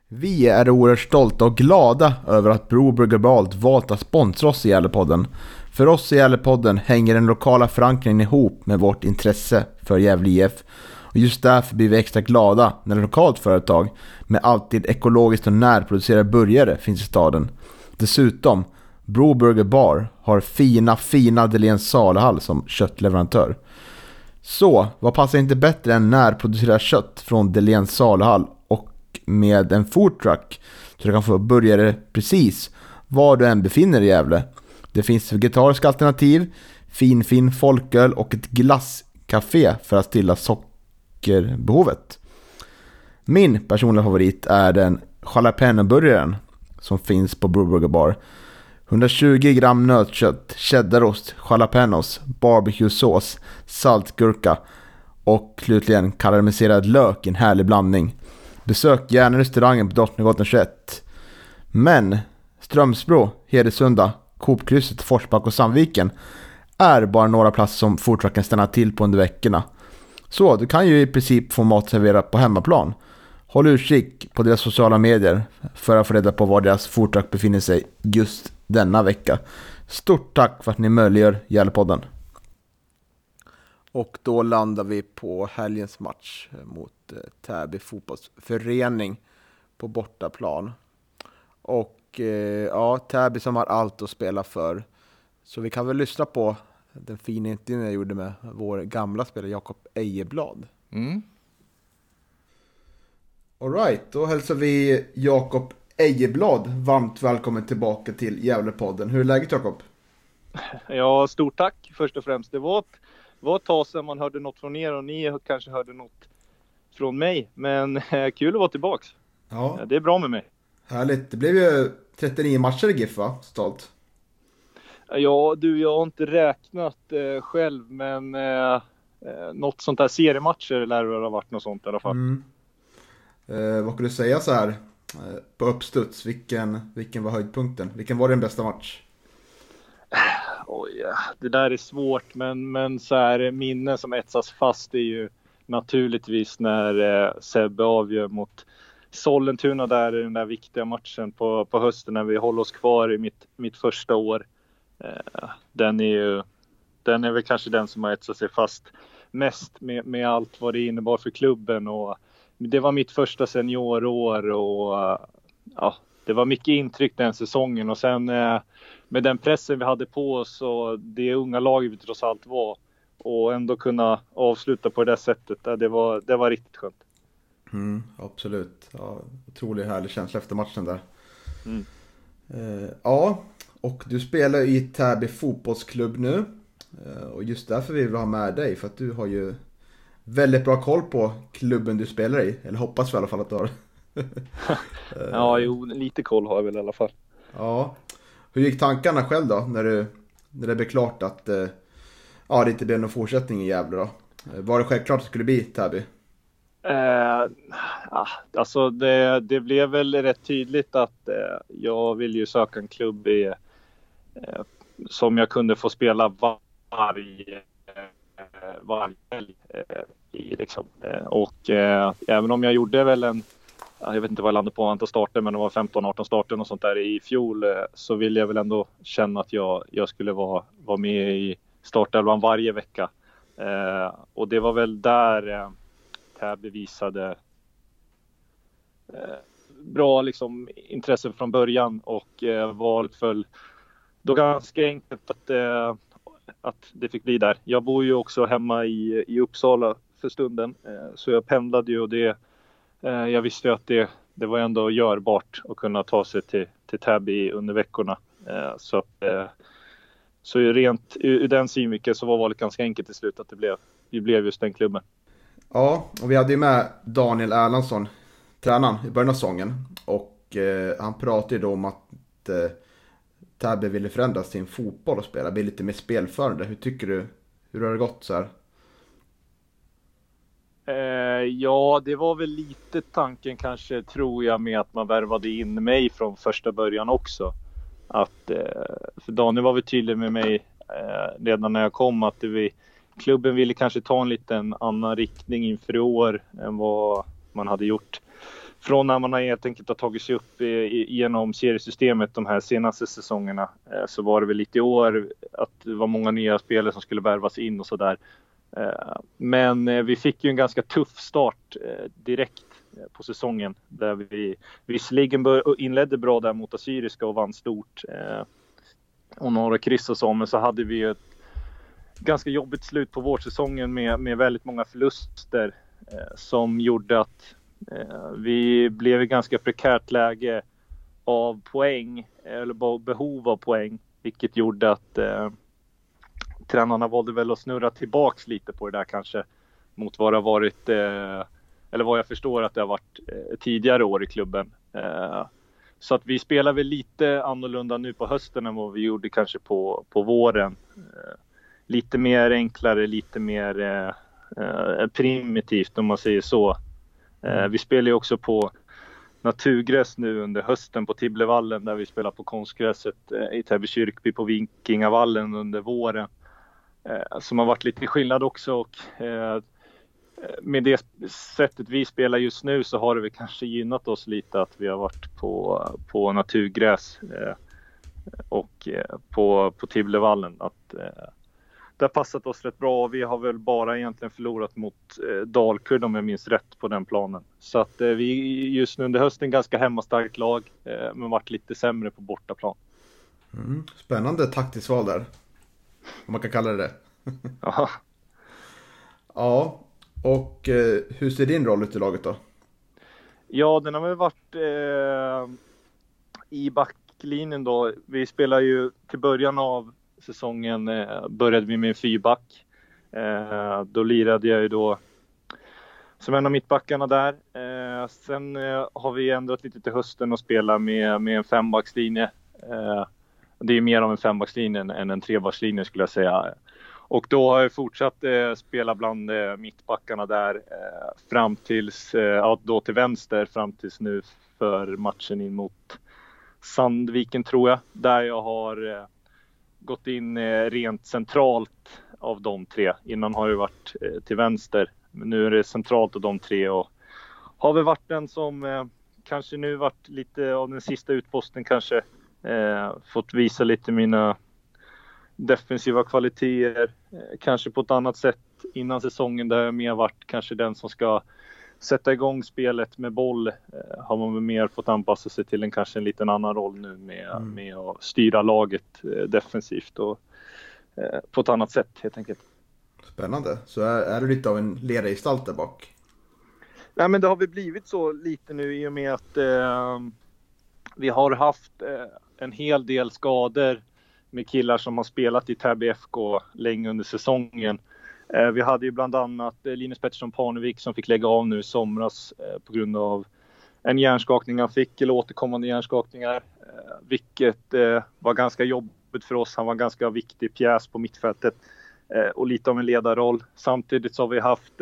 Vi är oerhört stolta och glada över att Broberg Globalt valt att sponsra oss i Gävlepodden. För oss i Gävlepodden hänger den lokala förankringen ihop med vårt intresse för Gävle IF. Och just därför blir vi extra glada när ett lokalt företag med alltid ekologiskt och närproducerade burgare finns i staden. Dessutom, Broburger Bar har fina, fina Deléns saluhall som köttleverantör. Så, vad passar inte bättre än närproducerat kött från Deléns saluhall och med en foodtruck så du kan få burgare precis var du än befinner dig i Gävle. Det finns vegetariska alternativ, fin fin folköl och ett glasscafé för att stilla sockerbehovet. Min personliga favorit är den jalapeno-burgaren som finns på Brewburger Bar. 120 gram nötkött, cheddarost, jalapenos, barbecuesås, saltgurka och slutligen karamelliserad lök i en härlig blandning. Besök gärna restaurangen på Drottninggatan 21. Men Strömsbro, Hedesunda, Coopkrysset, Forsback och Sandviken är bara några platser som foodtrucken stannar till på under veckorna. Så du kan ju i princip få mat serverad på hemmaplan. Håll utkik på deras sociala medier för att få reda på var deras foodtruck befinner sig just denna vecka. Stort tack för att ni möjliggör Gävlepodden. Och då landar vi på helgens match mot eh, Täby fotbollsförening på bortaplan. Och eh, ja, Täby som har allt att spela för. Så vi kan väl lyssna på den fina intervjun jag gjorde med vår gamla spelare Jakob Ejeblad. Mm. Alright, då hälsar vi Jakob Ejeblad varmt välkommen tillbaka till Gävlepodden. Hur är läget Jakob? Ja, stort tack först och främst. Det var ett, var ett tag sedan man hörde något från er och ni kanske hörde något från mig. Men eh, kul att vara tillbaks. Ja. Det är bra med mig. Härligt. Det blev ju 39 matcher i GIF va? Stolt. Ja, du, jag har inte räknat eh, själv, men eh, Eh, något sånt där seriematcher lär det ha varit något sånt i alla fall. Mm. Eh, vad skulle du säga så här eh, på uppstuds? Vilken, vilken var höjdpunkten? Vilken var din bästa match? Oj, det där är svårt, men, men så här minnen som etsas fast är ju naturligtvis när eh, Sebbe avgör mot Sollentuna där i den där viktiga matchen på, på hösten när vi håller oss kvar i mitt, mitt första år. Eh, den är ju, den är väl kanske den som har etsat sig fast mest med, med allt vad det innebar för klubben och det var mitt första seniorår och eh, ja, det var mycket intryck den säsongen och sen eh, med den pressen vi hade på oss och det unga laget vi trots allt var och ändå kunna avsluta på det där sättet, eh, det var, det var riktigt skönt. Mm, absolut, ja, otroligt härlig känsla efter matchen där. Mm. Eh, ja, och du spelar i Täby fotbollsklubb nu. Eh, och just därför vill vi ha med dig, för att du har ju väldigt bra koll på klubben du spelar i. Eller hoppas vi i alla fall att du har. ja, jo, lite koll har jag väl i alla fall. Ja. Hur gick tankarna själv då, när, du, när det blev klart att eh, ja, det inte blev någon fortsättning i Gävle då? Var det självklart att det skulle bli Täby? Eh, ah, alltså det, det blev väl rätt tydligt att eh, jag vill ju söka en klubb i, eh, som jag kunde få spela varje eh, varje helg. Eh, I, liksom. Eh, och eh, även om jag gjorde väl en jag vet inte vad jag landade på antal starter, men det var 15-18 starter och sånt där i fjol. Eh, så vill jag väl ändå känna att jag, jag skulle vara, vara med i startelvan varje vecka. Eh, och det var väl där eh, Täby visade eh, bra liksom, intresse från början och eh, valet föll då ganska enkelt att eh, att det fick bli där. Jag bor ju också hemma i, i Uppsala för stunden eh, så jag pendlade ju och det eh, jag visste ju att det, det var ändå görbart att kunna ta sig till, till Täby under veckorna. Eh, så att, eh, så rent ur den synvinkeln så var valet ganska enkelt till slut att det blev, vi blev just den klubben. Ja, och vi hade ju med Daniel Erlandsson, tränaren i början av säsongen. Och eh, han pratade ju då om att eh, Täby ville förändra sin fotboll och spela, bli lite mer spelförande. Hur tycker du? Hur har det gått så här? Eh, ja, det var väl lite tanken kanske, tror jag, med att man värvade in mig från första början också. Att, eh, för Daniel var väl tydlig med mig eh, redan när jag kom att det vi, klubben ville kanske ta en liten annan riktning inför i år än vad man hade gjort från när man har helt enkelt har tagit sig upp genom seriesystemet de här senaste säsongerna eh, så var det väl lite i år att det var många nya spelare som skulle värvas in och sådär. Eh, men eh, vi fick ju en ganska tuff start eh, direkt eh, på säsongen där vi visserligen inledde bra där mot Assyriska och vann stort eh, och några kryss och så, men så hade vi ett ganska jobbigt slut på vårsäsongen med, med väldigt många förluster eh, som gjorde att Eh, vi blev i ganska prekärt läge av poäng, eh, eller behov av poäng, vilket gjorde att eh, tränarna valde väl att snurra tillbaks lite på det där kanske mot vad det har varit, eh, eller vad jag förstår att det har varit eh, tidigare år i klubben. Eh, så att vi spelar väl lite annorlunda nu på hösten än vad vi gjorde kanske på, på våren. Eh, Eh, lite mer enklare, lite mer primitivt om man säger så. Eh, vi spelar ju också på naturgräs nu under hösten på Tibblevallen där vi spelar på konstgräset eh, i Täby kyrkby på Vikingavallen under våren. Eh, som har varit lite skillnad också och med det sättet vi spelar just nu så har det väl kanske gynnat oss lite att vi har varit på, på naturgräs och på, på Tibblevallen. Att det har passat oss rätt bra och vi har väl bara egentligen förlorat mot eh, Dalkurd om jag minns rätt på den planen. Så att eh, vi just nu under hösten ganska hemmastarkt lag eh, men varit lite sämre på bortaplan. Mm, spännande taktiskt val där. Om man kan kalla det det. ja. ja, och eh, hur ser din roll ut i laget då? Ja, den har väl varit eh, i backlinjen då. Vi spelar ju till början av säsongen eh, började vi med en fyrback. Eh, då lirade jag ju då som en av mittbackarna där. Eh, sen eh, har vi ändrat lite till hösten och spelar med, med en fembackslinje. Eh, det är mer av en fembackslinje än en trebackslinje skulle jag säga. Och då har jag fortsatt eh, spela bland eh, mittbackarna där eh, fram tills, eh, ja, då till vänster fram tills nu för matchen in mot Sandviken tror jag. Där jag har eh, gått in eh, rent centralt av de tre. Innan har det varit eh, till vänster. Men nu är det centralt av de tre och har väl varit den som eh, kanske nu varit lite av den sista utposten kanske. fått visa lite mina defensiva kvaliteter. kanske på ett annat sätt innan säsongen där jag mer varit kanske den som ska sätta igång spelet med boll eh, har man mer fått anpassa sig till en kanske en liten annan roll nu med, mm. med att styra laget eh, defensivt och eh, på ett annat sätt helt enkelt. Spännande. Så är, är du lite av en ledargestalt där bak? Nej men det har väl blivit så lite nu i och med att eh, vi har haft eh, en hel del skador med killar som har spelat i Täby FK länge under säsongen. Eh, vi hade ju bland annat eh, Linus Pettersson Parnevik som fick lägga av nu i somras eh, på grund av en hjärnskakning han fick, eller återkommande hjärnskakningar. Vilket var ganska jobbigt för oss. Han var en ganska viktig pjäs på mittfältet och lite av en ledarroll. Samtidigt så har vi haft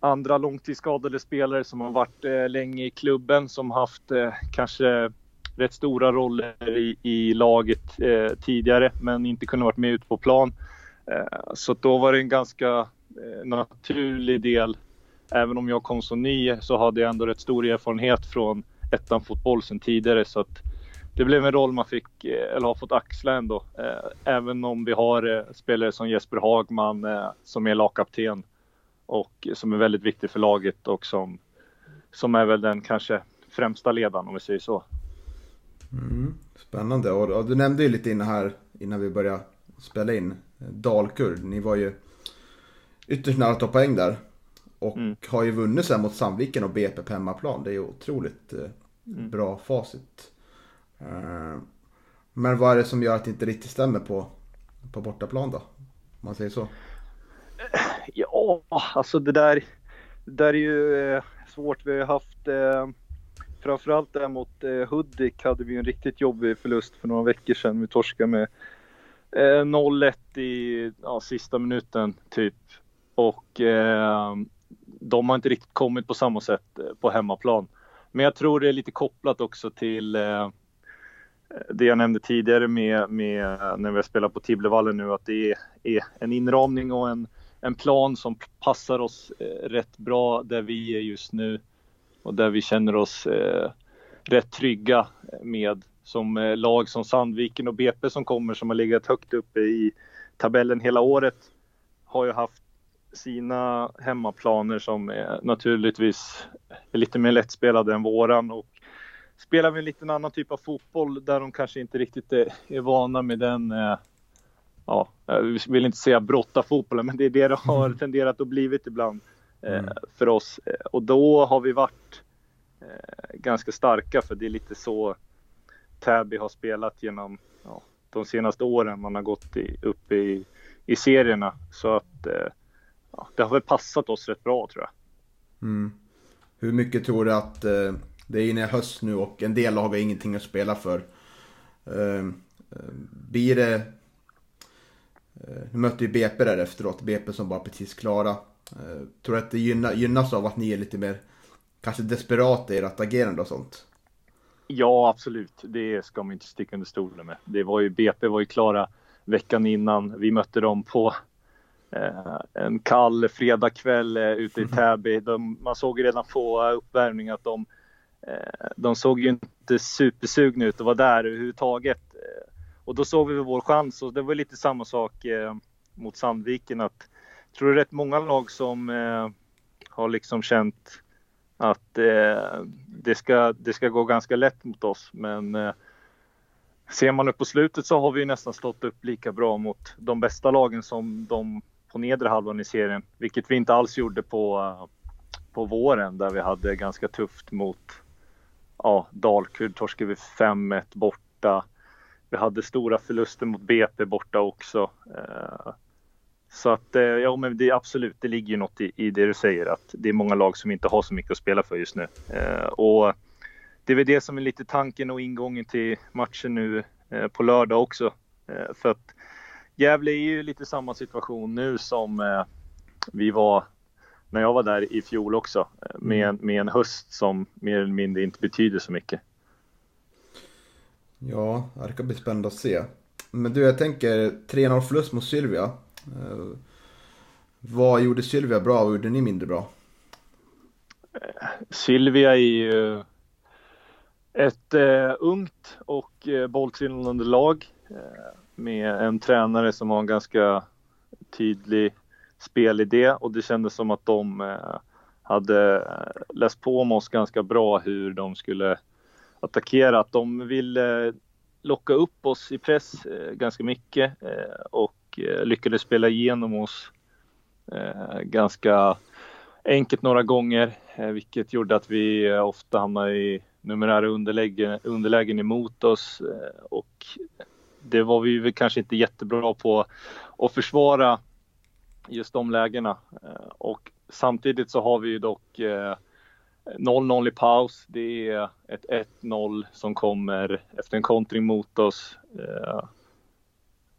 andra långtidsskadade spelare som har varit länge i klubben som haft kanske rätt stora roller i, i laget tidigare men inte kunnat vara med ute på plan. Eh, så då var det en ganska eh, naturlig del. Även om jag kom så ny så hade jag ändå rätt stor erfarenhet från ettan fotboll sedan tidigare. Så att det blev en roll man fick, eh, eller har fått axla ändå. Även om vi har spelare som Jesper Hagman som är lagkapten och som är väldigt viktig för laget och som, som är väl den kanske främsta ledaren om vi säger så. Mm, spännande och du nämnde ju lite innan här innan vi började spela in Dalkurd. Ni var ju ytterst nära att ta poäng där. Och mm. har ju vunnit sen mot Sandviken och BP på hemmaplan. Det är ju otroligt eh, mm. bra facit. Eh, men vad är det som gör att det inte riktigt stämmer på, på bortaplan då? Om man säger så. Ja, alltså det där, det där är ju eh, svårt. Vi har haft eh, framförallt där mot eh, Hudik hade vi en riktigt jobbig förlust för några veckor sedan. Vi torskade med Eh, 0-1 i ja, sista minuten typ. Och eh, de har inte riktigt kommit på samma sätt eh, på hemmaplan. Men jag tror det är lite kopplat också till eh, det jag nämnde tidigare med, med när vi har spelat på Tibblevallen nu att det är, är, en inramning och en, en plan som passar oss eh, rätt bra där vi är just nu och där vi känner oss eh, rätt trygga med som eh, lag som Sandviken och BP som kommer som har legat högt uppe i tabellen hela året har ju haft sina hemmaplaner som är naturligtvis är lite mer lättspelade än våran och spelar vi en liten annan typ av fotboll där de kanske inte riktigt är, är vana med den eh, ja, jag vill inte säga brotta fotbollen, men det är det det har mm. tenderat att blivit ibland eh, mm. för oss. Och då har vi varit eh, ganska starka för det är lite så Täby har spelat genom ja, de senaste åren man har gått i, upp i, i serierna. Så att eh, ja, det har väl passat oss rätt bra tror jag. Mm. Hur mycket tror du att eh, det är inne i höst nu och en del lag har ingenting att spela för. Eh, eh blir det... Eh, nu mötte ju BP där efteråt, BP som var precis klara. Eh, tror du att det gynnas av att ni är lite mer kanske desperata i ert agerande och sånt? Ja, absolut. Det ska man inte sticka under stolen med. Det var ju, BP var ju klara veckan innan. Vi mötte dem på eh, en kall fredagkväll eh, ute i Täby. De, man såg ju redan på uppvärmning att de, eh, de såg ju inte supersugna ut att vara där överhuvudtaget. Eh, och då såg vi vår chans och det var lite samma sak eh, mot Sandviken. Att, jag tror det är rätt många lag som eh, har liksom känt att eh, det, ska, det ska gå ganska lätt mot oss. Men eh, ser man upp på slutet så har vi nästan stått upp lika bra mot de bästa lagen som de på nedre halvan i serien. Vilket vi inte alls gjorde på, eh, på våren där vi hade ganska tufft mot ja, Dalkurd torskade vi 5-1 borta. Vi hade stora förluster mot BP borta också. Eh, så att eh, ja, men det absolut, det ligger ju något i, i, det du säger att det är många lag som inte har så mycket att spela för just nu. Eh, och det är väl det som är lite tanken och ingången till matchen nu eh, på lördag också. Eh, för att Gävle är ju lite samma situation nu som eh, vi var när jag var där i fjol också. Eh, med, Mm. med en höst som mer eller mindre inte betyder så mycket. Ja, det ska bli spännande att se. Men du, jag tänker 3-0 förlust mot Sylvia. Eh, vad gjorde Sylvia bra och vad gjorde ni mindre bra? Eh, Sylvia är ju ett eh, ungt och eh, bolltrillande lag eh, med en tränare som har en ganska tydlig spelidé och det kändes som att de eh, hade eh, läst på om oss ganska bra hur de skulle attackera. Att de ville eh, locka upp oss i press eh, ganska mycket eh, och lyckades spela igenom oss eh, ganska enkelt några gånger, eh, vilket gjorde att vi ofta hamnade i numerära underlägen, underlägen emot oss och det var vi väl kanske inte jättebra på att försvara just de lägena. Och samtidigt så har vi ju dock 0-0 i paus. Det är ett 1-0 som kommer efter en kontring mot oss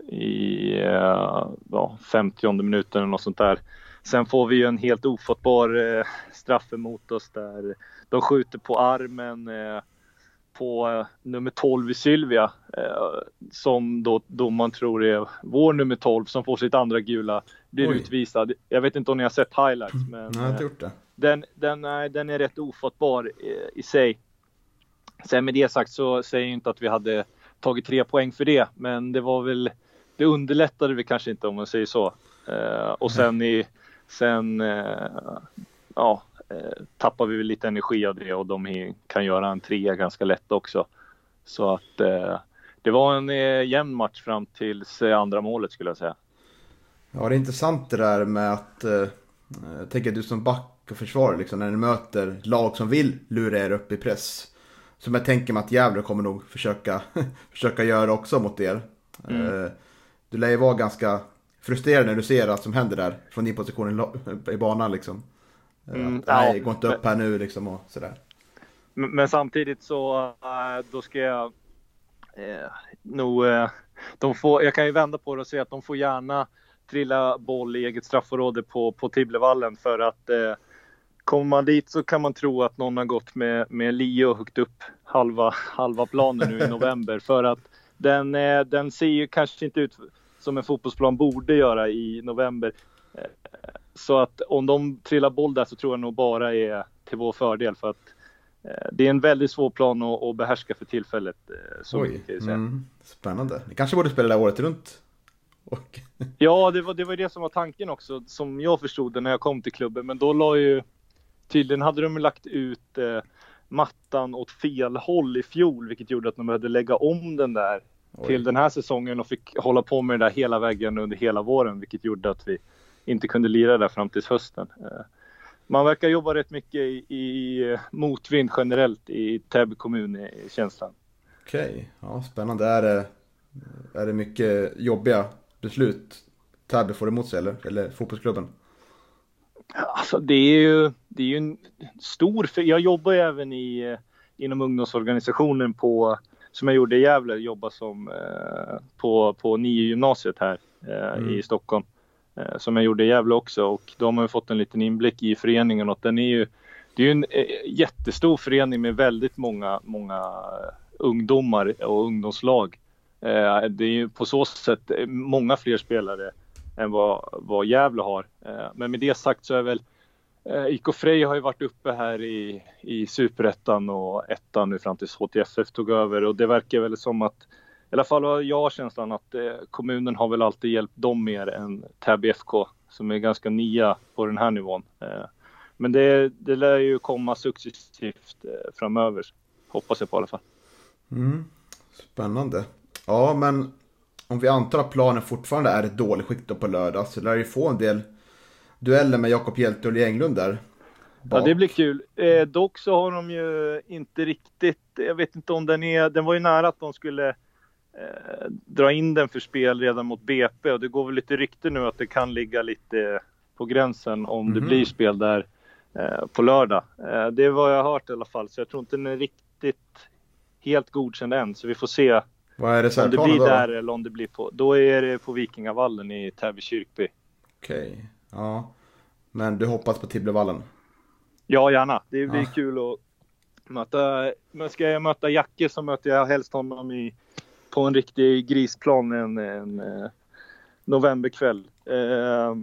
i eh, ja, 50 minuten eller något sånt där. Sen får vi ju en helt ofattbar eh, straff emot oss där de skjuter på armen eh, på eh, nummer 12 i Sylvia som då domaren tror är vår nummer 12 som får sitt andra gula blir Oj. utvisad. Jag vet inte om ni har sett highlights men Nej, jag har inte gjort det. den, den, är, den är rätt ofattbar i sig. Sen med det sagt så säger jag inte att vi hade tagit tre poäng för det, men det var väl det underlättade vi kanske inte om man säger så. Eh, och sen i sen eh, ja, eh, tappar vi lite energi av det och de kan göra en trea ganska lätt också. Så att eh, det var en eh, jämn match fram tills eh, andra målet skulle jag säga. Ja, det är intressant det där med att, eh, tänker du som back och försvarare liksom, när ni möter lag som vill lura er upp i press. Som jag tänker mig att Gävle kommer nog försöka, försöka göra också mot er. Eh, du lär ju vara ganska frustrerad när du ser att som händer där från din position i, banan liksom. Eh, Mm, att, nej, ja. gå inte upp här nu liksom och sådär. Men, men samtidigt så äh, då ska jag eh, nog, eh, de får, jag kan ju vända på det och säga att de får gärna trilla boll i eget straffområde på, på Tibblevallen för att eh, kommer man dit så kan man tro att någon har gått med, med lie och huggit upp halva, halva planen nu i november för att den, eh, den ser ju kanske inte ut som en fotbollsplan borde göra i november. Eh, Så att om de trillar boll där så tror jag nog bara är till vår fördel för att Eh, Det är en väldigt svår plan att, att behärska för tillfället. Så Oj, mycket mm, spännande. Ni kanske borde spela det här året runt. Och, Ja, det var, det var det som var tanken också, som jag förstod det när jag kom till klubben. Men då la ju, tydligen hade de lagt ut eh, mattan åt fel håll i fjol, vilket gjorde att de behövde lägga om den där Oj. till den här säsongen och fick hålla på med det där hela vägen under hela våren, vilket gjorde att vi inte kunde lira där fram till hösten. Eh, Man verkar jobba rätt mycket i, i motvind generellt i Täby kommun, i känslan. Okej, ja spännande. Är det, är det mycket jobbiga beslut Täby får emot sig eller? Eller fotbollsklubben? Alltså det är ju, det är ju en stor, för jag jobbar ju även i, eh, inom ungdomsorganisationen på, som jag gjorde i Gävle, jobba som eh, på, på nio gymnasiet här eh, Mm. i Stockholm. Eh, som jag gjorde i Gävle också och då har man fått en liten inblick i föreningen och den är ju, det är ju en eh, jättestor förening med väldigt många, många eh, ungdomar och ungdomslag. Det är ju på så sätt många fler spelare än vad, vad Gävle har. Eh, men med det sagt så är väl eh, IK Frej har ju varit uppe här i, i superettan och ettan nu fram tills HTFF tog över och det verkar väl som att i alla fall har jag känslan att eh, kommunen har väl alltid hjälpt dem mer än Täby FK som är ganska nya på den här nivån. Men det, det lär ju komma successivt framöver, hoppas jag på i alla fall. Mm. Spännande. Ja, men om vi antar att planen fortfarande är ett dåligt skick då på lördag så lär ju få en del dueller med Jakob Hjelte och Lee Englund där. Ja, bak. det blir kul. Eh, dock så har de ju inte riktigt, jag vet inte om den är, den var ju nära att de skulle eh, dra in den för spel redan mot BP och det går väl lite rykte nu att det kan ligga lite på gränsen om det Mhm. blir spel där eh, på lördag. Eh, det är vad jag har hört i alla fall, så jag tror inte den är riktigt helt godkänd än, så vi får se Vad är Om det reservplanen blir då? där eller om det blir på, då är det på Vikingavallen i Täby kyrkby. Okej, ja. Men du hoppas på Tibblevallen? Ja, gärna. Det blir Ja. kul att möta. Men ska jag möta Jacke så möter jag helst honom i, på en riktig grisplan en, en eh, novemberkväll. Eh,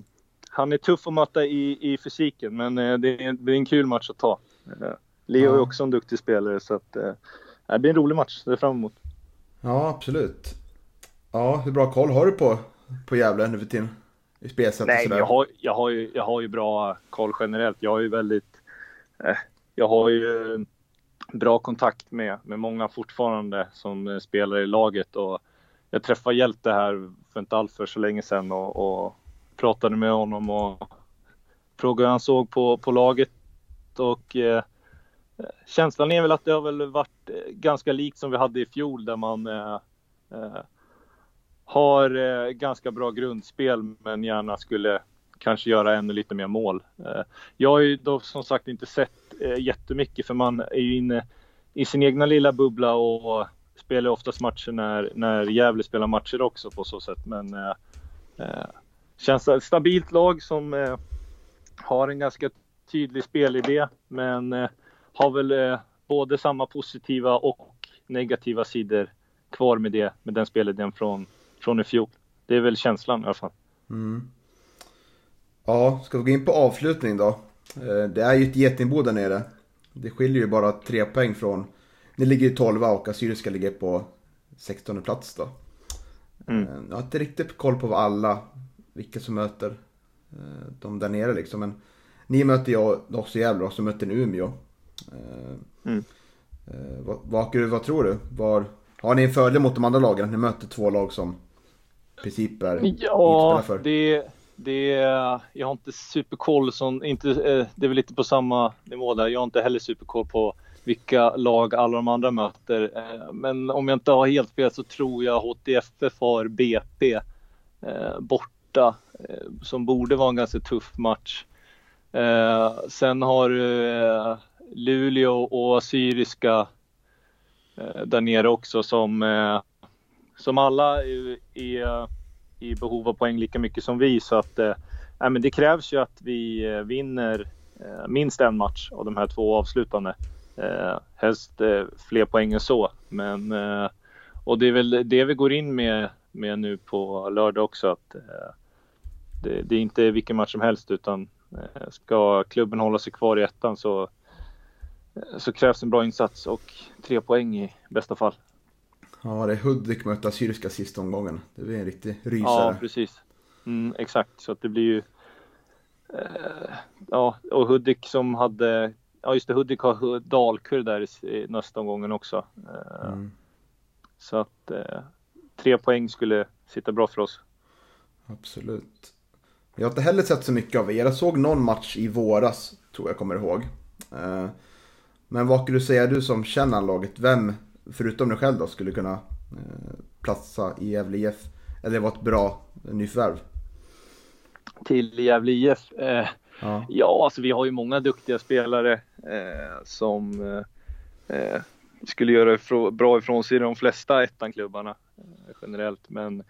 han är tuff att möta i, i fysiken, men eh, det, är, det blir en kul match att ta. Eh, Leo Ja. är också en duktig spelare, så att, eh, det blir en rolig match. Det är fram emot. Ja, absolut. Ja, hur bra koll har du på, på Gävle nu för tiden? I spelsätt Nej, jag har, jag, har ju, jag har ju bra koll generellt. Jag har ju väldigt... Eh, jag har ju bra kontakt med, med många fortfarande som spelar i laget. Och jag träffade Hjälte här för inte allt för så länge sedan och, och pratade med honom och frågade hur han såg på, på laget. Och eh, känslan är väl att det har väl varit eh, ganska likt som vi hade i fjol där man eh, eh, har eh, ganska bra grundspel men gärna skulle kanske göra ännu lite mer mål. Eh, jag har ju då som sagt inte sett eh, jättemycket för man är ju inne i sin egna lilla bubbla och spelar oftast matcher när, när Gävle spelar matcher också på så sätt. Men eh, eh, känns ett stabilt lag som eh, har en ganska tydlig spelidé men eh, har väl eh, både samma positiva och negativa sidor kvar med det, med den spelidén från, från i fjol. Det är väl känslan i alla fall. Mm. Ja, ska vi gå in på avslutning då? Eh, Det är ju ett getingbo där nere. Det skiljer ju bara tre poäng från... Ni ligger ju 12 och Assyriska ligger på 16 plats då. Mm. Eh, Jag har inte riktigt koll på vad alla, vilka som möter de där nere liksom. Men ni möter ju också Gävle och så möter ni Umeå. Eh, Mm. eh, Vad, vad, vad tror du? Var, har ni en fördel mot de andra lagen? Ni möter två lag som i princip är Ja, för. det, det, jag har inte superkoll. Som, inte, eh, det är väl lite på samma nivå där. Jag har inte heller superkoll på vilka lag alla de andra möter. Men om jag inte har helt fel så tror jag HTFF har BP borta som borde vara en ganska tuff match. Sen har du Luleå och Assyriska eh, där nere också som, eh, som alla är, är i behov av poäng lika mycket som vi. Så att, eh, men det krävs ju att vi eh, vinner eh, minst en match av de här två avslutande. Eh, helst eh, fler poäng än så. Men, eh, och det är väl det vi går in med, med nu på lördag också. Att, eh, det, det är inte vilken match som helst utan eh, ska klubben hålla sig kvar i ettan så, så krävs en bra insats och tre poäng i bästa fall. Ja, det är Hudik möter Assyriska sista omgången. Det blir en riktig Ja, rysare. precis. Mm, exakt, så att det blir ju... Eh, ja, och Hudik som hade... Ja, just det, Hudik har Dalkurd där i, i nästa omgången också. Eh, Mm, Så att eh, tre poäng skulle sitta bra för oss. absolut. Jag har inte heller sett så mycket av er. Jag såg någon match i våras, tror jag kommer ihåg. Eh, Men vad skulle du säga, du som känner laget, vem, förutom dig själv då, skulle kunna eh, platsa i Gävle IF? Eller vara ett bra nyförvärv? Till Gävle IF. Eh, Ja. Ja, alltså vi har ju många duktiga spelare eh, som eh, eh, skulle göra ifrå- bra ifrån sig i de flesta ettanklubbarna eh, generellt. Men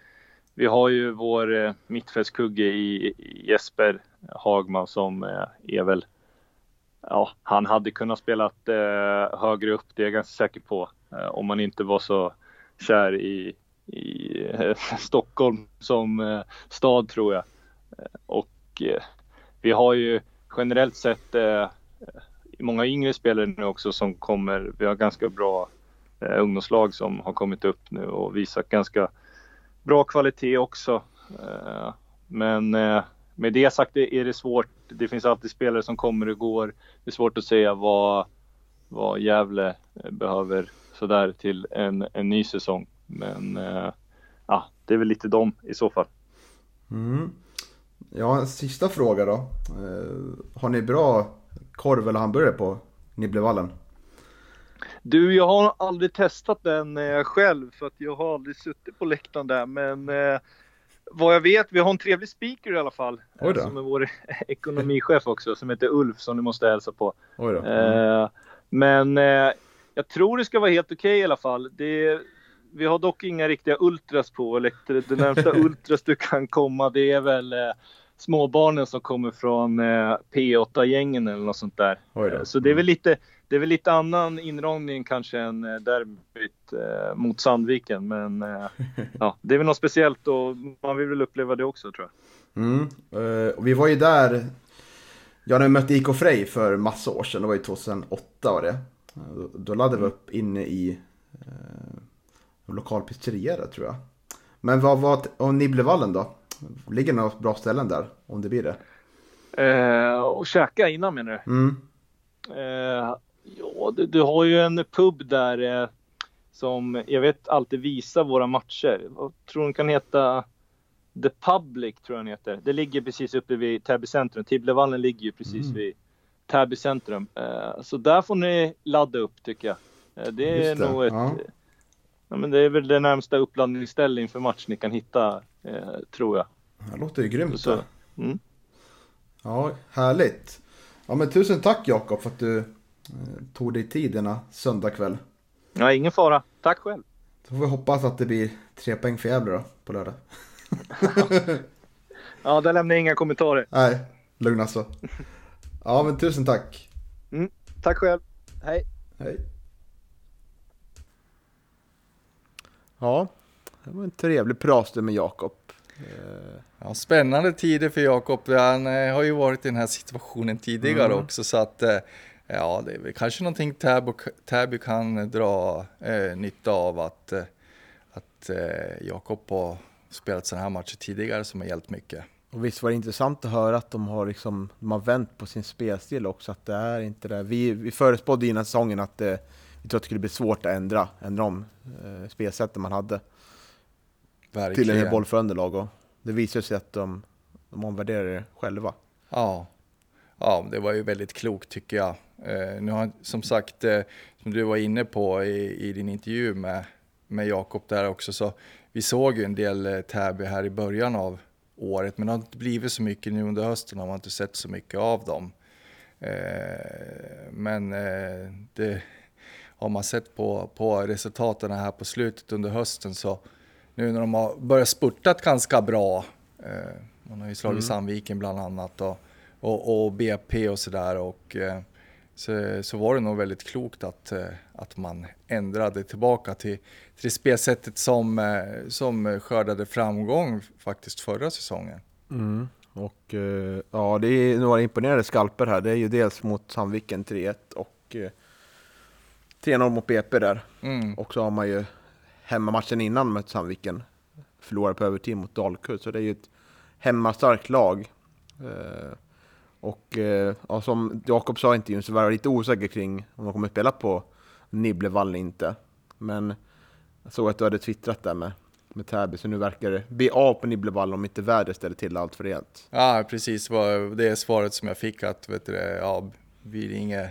vi har ju vår eh, mittfältskugge i, Jesper Hagman som eh, är väl, ja, han hade kunnat spela eh, högre upp, det är jag ganska säker på, eh, om man inte var så kär i, i eh, Stockholm som eh, stad tror jag. Eh, och eh, vi har ju generellt sett eh, många yngre spelare nu också som kommer. Vi har ganska bra eh, ungdomslag som har kommit upp nu och visat ganska bra kvalitet också. Eh, men eh, med det sagt är det svårt. Det finns alltid spelare som kommer och går. Det är svårt att säga vad, vad Gävle eh, behöver sådär till en, en ny säsong. Men eh, ja, det är väl lite dem i så fall. Mm. Ja, en sista fråga då. Eh, Har ni bra korv eller hamburgare på Nibblevallen? Du, jag har aldrig testat den eh, själv för att jag har aldrig suttit på läktaren där. Men eh, vad jag vet, vi har en trevlig speaker i alla fall. Som är vår ekonomichef också, som heter Ulf som du måste hälsa på. Mm. Men eh, jag tror det ska vara helt okej i alla fall. Det, vi har dock inga riktiga ultras på. Det närmsta ultras du kan komma det är väl eh, småbarnen som kommer från eh, P8-gängen eller något sånt där. Så det är väl lite, det är väl lite annan inramning kanske än eh, derbyt eh, mot Sandviken. Men eh, ja, det är väl något speciellt och man vill väl uppleva det också tror jag. Mm. eh, vi var ju där, ja när vi mötte IK Frej för massa år sedan, det var ju 2008 var det. Då, då laddade vi upp inne i eh, lokal pizzeria där tror jag. Men vad var, och Nibblevallen då? Ligger det några bra ställen där? Om det blir det? Och käka innan menar du? Mm. Eh, ja, du, du har ju en pub där eh, som jag vet alltid visar våra matcher. Jag tror den kan heta The Public tror jag den heter. Det ligger precis uppe vid Täby centrum. Tibblevallen ligger ju precis Mm. vid Täby centrum. Eh, så där får ni ladda upp tycker jag. Eh, det är Just det, nog ett... ja. Ja. men det är väl det närmsta uppladdningsställe inför match ni kan hitta, eh, tror jag. Det låter ju grymt. Så, mm. Ja, härligt. Ja men tusen tack Jakob för att du tog dig tid denna söndagkväll. Ja, ingen fara. Tack själv. Så får vi hoppas att det blir tre poäng för Gävle då på lördag. Ja, där lämnar jag inga kommentarer. Nej, lugn alltså. Ja men tusen tack. Tack själv. Hej. Hej. Ja, det var en trevlig pratstund med Jakob. Eh, Ja, spännande tider för Jakob. Han eh, har ju varit i den här situationen tidigare Mm. också så att eh, ja, det är väl kanske någonting Täby, Täby kan dra eh, nytta av att, eh, att eh, Jakob har spelat sådana här matcher tidigare som har hjälpt mycket. Och visst var det intressant att höra att de har, liksom, de har vänt på sin spelstil också. Att det är inte det. Vi, vi förespådde innan säsongen att eh, vi tror att det skulle bli svårt att ändra, ändra om eh, spelsättet man hade till en Verkligen. bollförande lag. Och det visar sig att de, de omvärderar det själva. Ja. Ja, det var ju väldigt klokt tycker jag. Eh, nu har som sagt, eh, som du var inne på i, i din intervju med, med Jakob där också, så vi såg ju en del eh, Täby här i början av året, men det har inte blivit så mycket nu under hösten, har man inte sett så mycket av dem. Eh, men eh, det har man sett på, på resultaten här på slutet under hösten så nu när de har börjat spurtat ganska bra, eh, man har ju slagit Sandviken bland annat och, och, och BP och sådär och eh, så, så var det nog väldigt klokt att, eh, att man ändrade tillbaka till, till det spelsättet som, eh, som skördade framgång faktiskt förra säsongen. Och eh, ja, det är några imponerande skalper här. Det är ju dels mot Sandviken 3-1 och eh, 3-0 mot BP där. Mm. Och så har man ju hemmamatchen innan mot Sandviken förlorade på övertid mot Dalkurd. Så det är ju ett hemmastarkt lag. Eh, och eh, ja, som Jakob sa i intervjun så var jag lite osäker kring om de kommer att spela på Nibblevall eller inte. Men jag såg att du hade twittrat där med, med Täby, så nu verkar det bli av på Nibblevall om inte vädret ställer till allt för rejält. Ja, precis. Det är svaret som jag fick att vet du, det, ja, blir det inget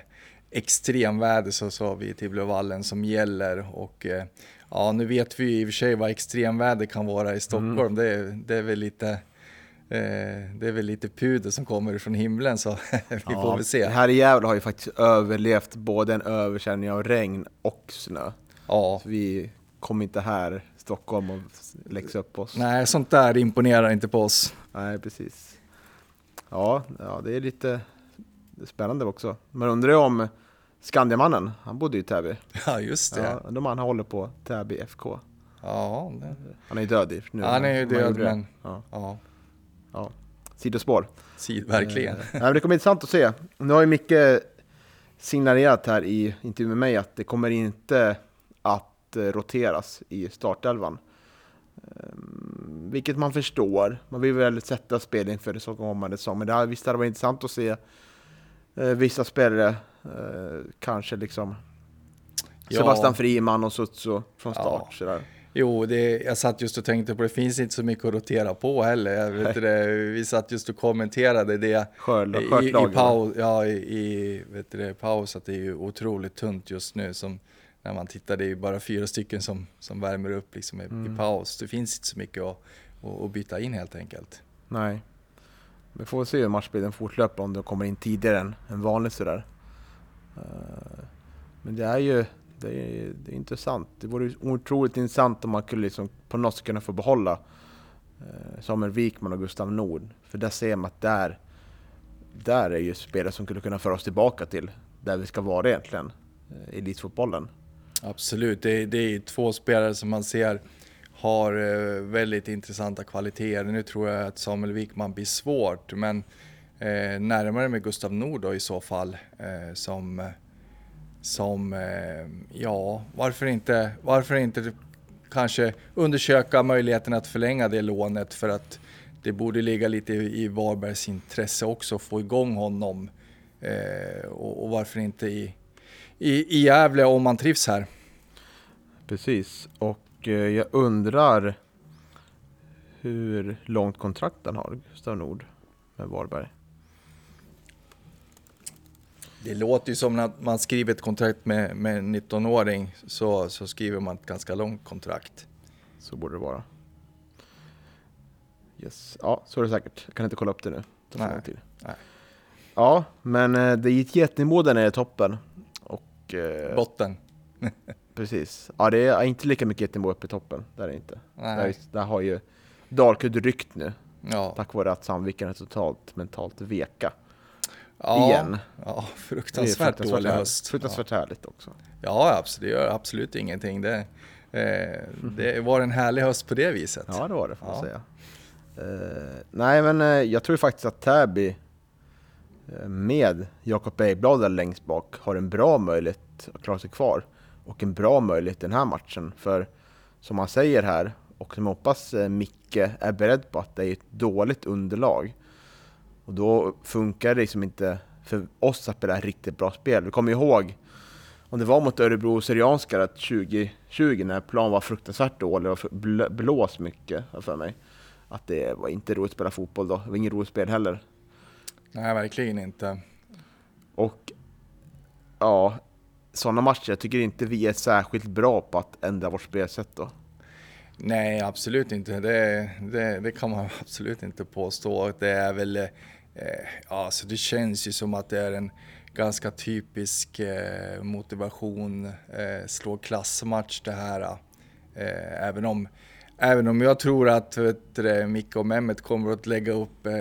extremväder så, har vi Tibblevallen som gäller. Och eh, ja, nu vet vi i och för sig vad extremväder kan vara i Stockholm. Det, är- det är väl lite det är väl lite puder som kommer från himlen så vi får väl se. Här i Gävle har ju faktiskt överlevt både en överkänning av regn och snö. Ja, Så vi kommer inte här Stockholm och läxa upp oss. nej, sånt där imponerar inte på oss. Nej, precis. Ja, ja, det är lite spännande också. Man undrar ju om Skandiamannen, han bodde ju i Täby. Ja, just det. Ja, de han håller på Täby FK. Ja, det, Han är ju död nu. han är ju död men Ja, ja, ja. Sidospår. si- verkligen. Eh, nej, det kommer bli intressant att se. Nu har ju Micke signalerat här i intervju med mig att det kommer inte att eh, roteras i startelvan. Ehm, Vilket man förstår. Man vill väl sätta spel inför det som kommande säsong. Men det här, visst hade det varit intressant att se eh, vissa spelare, eh, kanske liksom Ja. Sebastian Friman och Sutso från Ja. start. Sådär. Jo, det, jag satt just och tänkte på det finns inte så mycket att rotera på heller. Jag vet det, vi satt just och kommenterade det Skörd, i, i, paus, ja, i, i vet det, paus att det är ju otroligt tunt just nu. Som, när man tittar, det är ju bara fyra stycken som, som värmer upp liksom i, Mm. i paus. Det finns inte så mycket att, att, att byta in helt enkelt. Nej. Vi får se hur matchbilden fortlöper om de kommer in tidigare än, än vanligt sådär. Eh, Men det är ju det är, det är intressant. Det vore otroligt intressant om man kunde liksom på något sätt kunna få behålla eh, Samuel Wikman och Gustav Nord. För där ser man att där, där är ju spelare som skulle kunna föra oss tillbaka till där vi ska vara egentligen, eh, elitfotbollen. Absolut, det, det är två spelare som man ser har eh, väldigt intressanta kvaliteter. Nu tror jag att Samuel Wikman blir svårt, men eh, närmare med Gustav Nord då i så fall eh, som, som eh, ja, varför inte, varför inte kanske undersöka möjligheten att förlänga det lånet för att det borde ligga lite i Varbergs intresse också att få igång honom eh, och, och, varför inte i, i, i Gävle om man trivs här. Precis, och eh, jag undrar hur långt kontrakt han har, Gustav Nord, med Varberg. Det låter ju som när man skriver ett kontrakt med, med en 19-åring så, så skriver man ett ganska långt kontrakt. Så borde det vara. Yes. Ja, så är det säkert. Jag kan inte kolla upp det nu. Det Nej. Nej. Ja, men eh, det gick jättenivå där nere i toppen. Och, eh, Botten. precis. Ja, det är inte lika mycket jättenivå uppe i toppen. Där är det inte. Där, där har ju Dalkurd ryckt nu. Ja. Tack vare att Sandviken är totalt mentalt veka. Ja, Igen. Ja, fruktansvärt, fruktansvärt dålig höst. Fruktansvärt ja. härligt också. Ja, absolut, det gör absolut ingenting. Det, eh, det var en härlig höst på det viset. Ja, det var det får man säga. Uh, nej, men uh, jag tror faktiskt att Täby uh, med Jakob Bergblad längst bak har en bra möjlighet att klara sig kvar och en bra möjlighet i den här matchen. För som man säger här, och som jag hoppas Micke är beredd på, att det är ett dåligt underlag. Och då funkar det liksom inte för oss att spela riktigt bra spel. Vi kommer ihåg om det var mot Örebro Syrianska 2020 när plan var fruktansvärt dålig och blås mycket för mig. Att det var inte roligt att spela fotboll då. Det var inget roligt spel heller. Nej, verkligen inte. Och ja, sådana matcher, jag tycker inte vi är särskilt bra på att ändra vårt spelsätt då. Nej, absolut inte. Det, det, det kan man absolut inte påstå. Det är väl, eh, alltså det känns ju som att det är en ganska typisk eh, motivation, eh, slå klassmatch det här. Eh, även, om, även om jag tror att vet Micke och Mehmet kommer att lägga upp eh,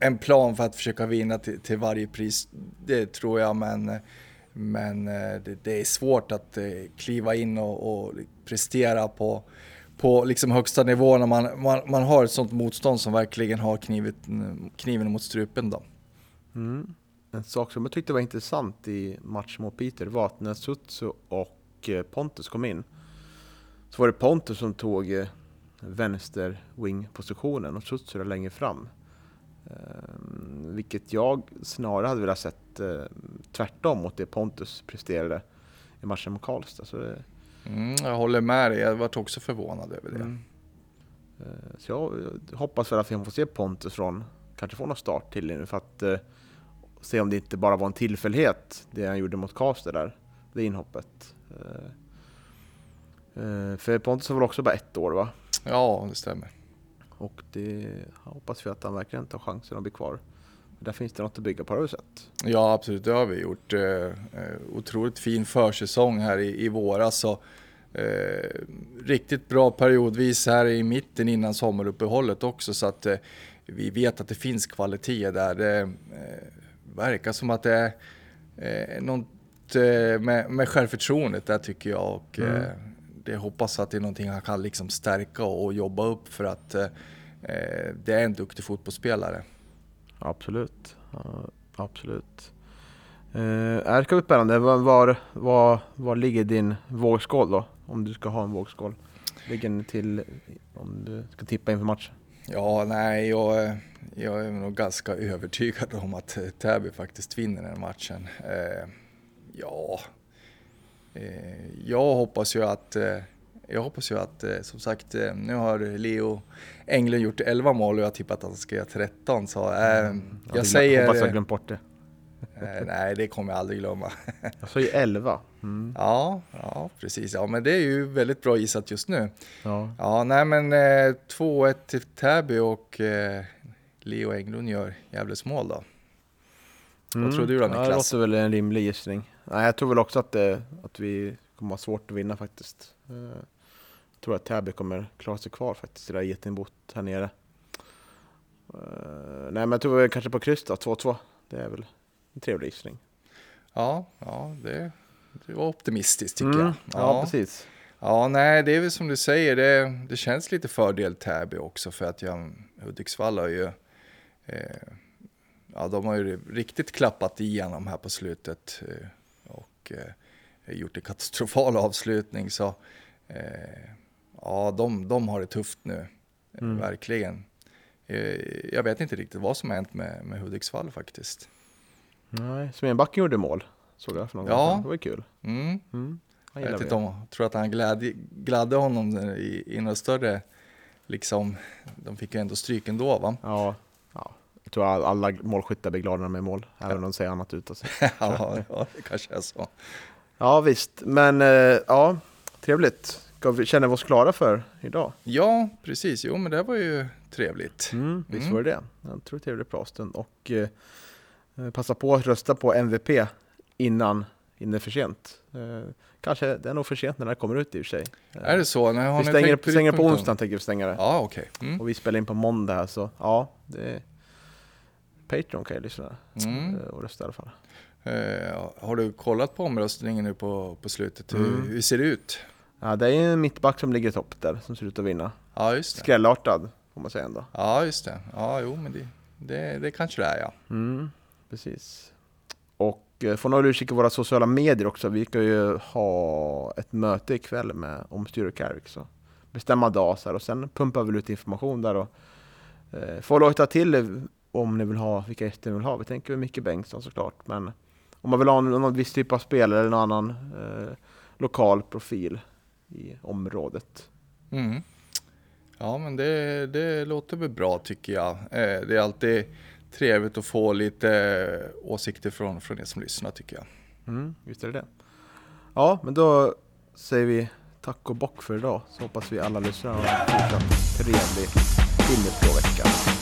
en plan för att försöka vinna till, till varje pris. Det tror jag, men men eh, det, det, är svårt att eh, kliva in och, och prestera på, på liksom högsta nivå när man, man, man, har ett sånt motstånd som verkligen har knivit, kniven mot strupen. Då. Mm. En sak som jag tyckte var intressant i matchen mot Peter var att när Sutsu och eh, Pontus kom in så var det Pontus som tog eh, vänster wing-positionen och Sutsu längre fram. Ehm, vilket jag snarare hade velat sett eh, tvärtom mot det Pontus presterade i matchen mot Karlstad. Så det, mm, jag håller med dig, jag varit också förvånad över det. Mm. Uh, så jag, hoppas väl att vi får se Pontus från, kanske få någon start till nu för att uh, se om det inte bara var en tillfällighet det han gjorde mot Karlstad där, det inhoppet. för Pontus var väl också bara ett år va? Ja, det stämmer. Och det hoppas vi att han verkligen tar chansen att bli kvar. Där finns det något att bygga på har du sett. Ja absolut, det har vi gjort. Eh, otroligt fin försäsong här i, i våras. Så, eh, riktigt bra periodvis här i mitten innan sommaruppehållet också. Så att eh, vi vet att det finns kvalitet där. Det eh, verkar som att det är eh, något eh, med, med självförtroendet där tycker jag. Och, mm. eh, det hoppas att det är någonting han kan liksom stärka och jobba upp för att eh, det är en duktig fotbollsspelare. Absolut, uh, absolut. Uh, det ska bli spännande. Var, var, var, ligger din vågskål då? Om du ska ha en vågskål. Ligger den till om du ska tippa inför matchen? Ja, nej, jag, jag är nog ganska övertygad om att eh, Täby faktiskt vinner den matchen. Uh, ja, Eh, jag hoppas ju att eh, jag hoppas ju att, eh, som sagt, nu har Leo Englund gjort 11 mål och jag har tippat att han ska göra 13. Så äh, jag, jag säger... Hoppas jag glömt bort det. Äh, nej, det kommer jag aldrig glömma. jag sa ju 11. Mm. Ja, ja, precis. Ja, men det är ju väldigt bra gissat just nu. Ja, ja nej men eh, 2-1 till Täby och eh, Leo Englund gör Gävles mål då. Mm. Vad tror du då Niklas? Ja, det låter väl en rimlig gissning. Nej, jag tror väl också att, att vi kommer vara svårt att vinna faktiskt. Eh, jag tror att Täby kommer klara sig kvar faktiskt, det där getingbot här nere. Eh, nej men jag tror kanske på kryss då, 2-2. Det är väl en trevlig gissning. Ja, ja det, det var optimistiskt tycker Mm, jag. Ja, precis. Ja, nej, det är väl som du säger, det, det känns lite fördel Täby också för att jag, Hudiksvall har ju, eh, ja de har ju riktigt klappat igenom här på slutet eh, och eh, gjort en katastrofal avslutning så eh, ja, de, de har det tufft nu, Mm. verkligen. Eh, jag vet inte riktigt vad som har hänt med, med Hudiksvall faktiskt. Nej, Smedbacken gjorde mål, såg jag för någon Ja. gång. Det var kul. Mm. Mm. Jag vet inte om, jag tror att han glädje, gladde honom i, i något större, liksom, de fick ju ändå stryk ändå va? Ja, ja. Jag tror all- alla målskyttar blir glada när de är mål, även om de säger annat sig. ja, ja, det kanske är så. Ja visst, men eh, ja, trevligt. Känner vi oss klara för idag? Ja, precis. Jo, men det var ju trevligt. Mm, visst Mm. var det det. Jag tror det är trevligt pratstund och eh, eh, passa på att rösta på MVP innan, innan det är för sent. Eh, kanske, det är nog för sent när det kommer ut i och för sig. Eh, Är det så? Nej, vi stänger, tänkt stänger på onsdagen tänker vi stänga det. Ja, okej. Mm. Och vi spelar in på måndag här så ja, det är Patreon kan jag lyssna Mm. och rösta i alla fall. Eh, har du kollat på omröstningen nu på, på slutet? Hur, Mm. hur ser det ut? Ja, det är en mittback som ligger i topp där som ser ut att vinna. Ja, just det. Skrällartad får man säga ändå. Ja, just det. Ja, jo, men det, det, det kanske det är, ja. Mm, precis. Och eh, får nog utkika våra sociala medier också. Vi ska ju ha ett möte ikväll med om Carrick. Så bestämma dag så här, och sen pumpar vi ut information där. Och, eh, får låta till om ni vill ha, vilka gäster ni vill ha. Vi tänker Micke Bengtsson såklart. Men om man vill ha någon, viss typ av spelare eller någon annan eh, lokal profil i området. Mm. Ja, men det, det låter väl bra tycker jag. Eh, det är alltid trevligt att få lite eh, åsikter från, från er som lyssnar tycker jag. Mm, visst är det det. Ja, men då säger vi tack och bock för idag. Så hoppas vi alla lyssnar har en fortsatt trevlig Himmelblå vecka.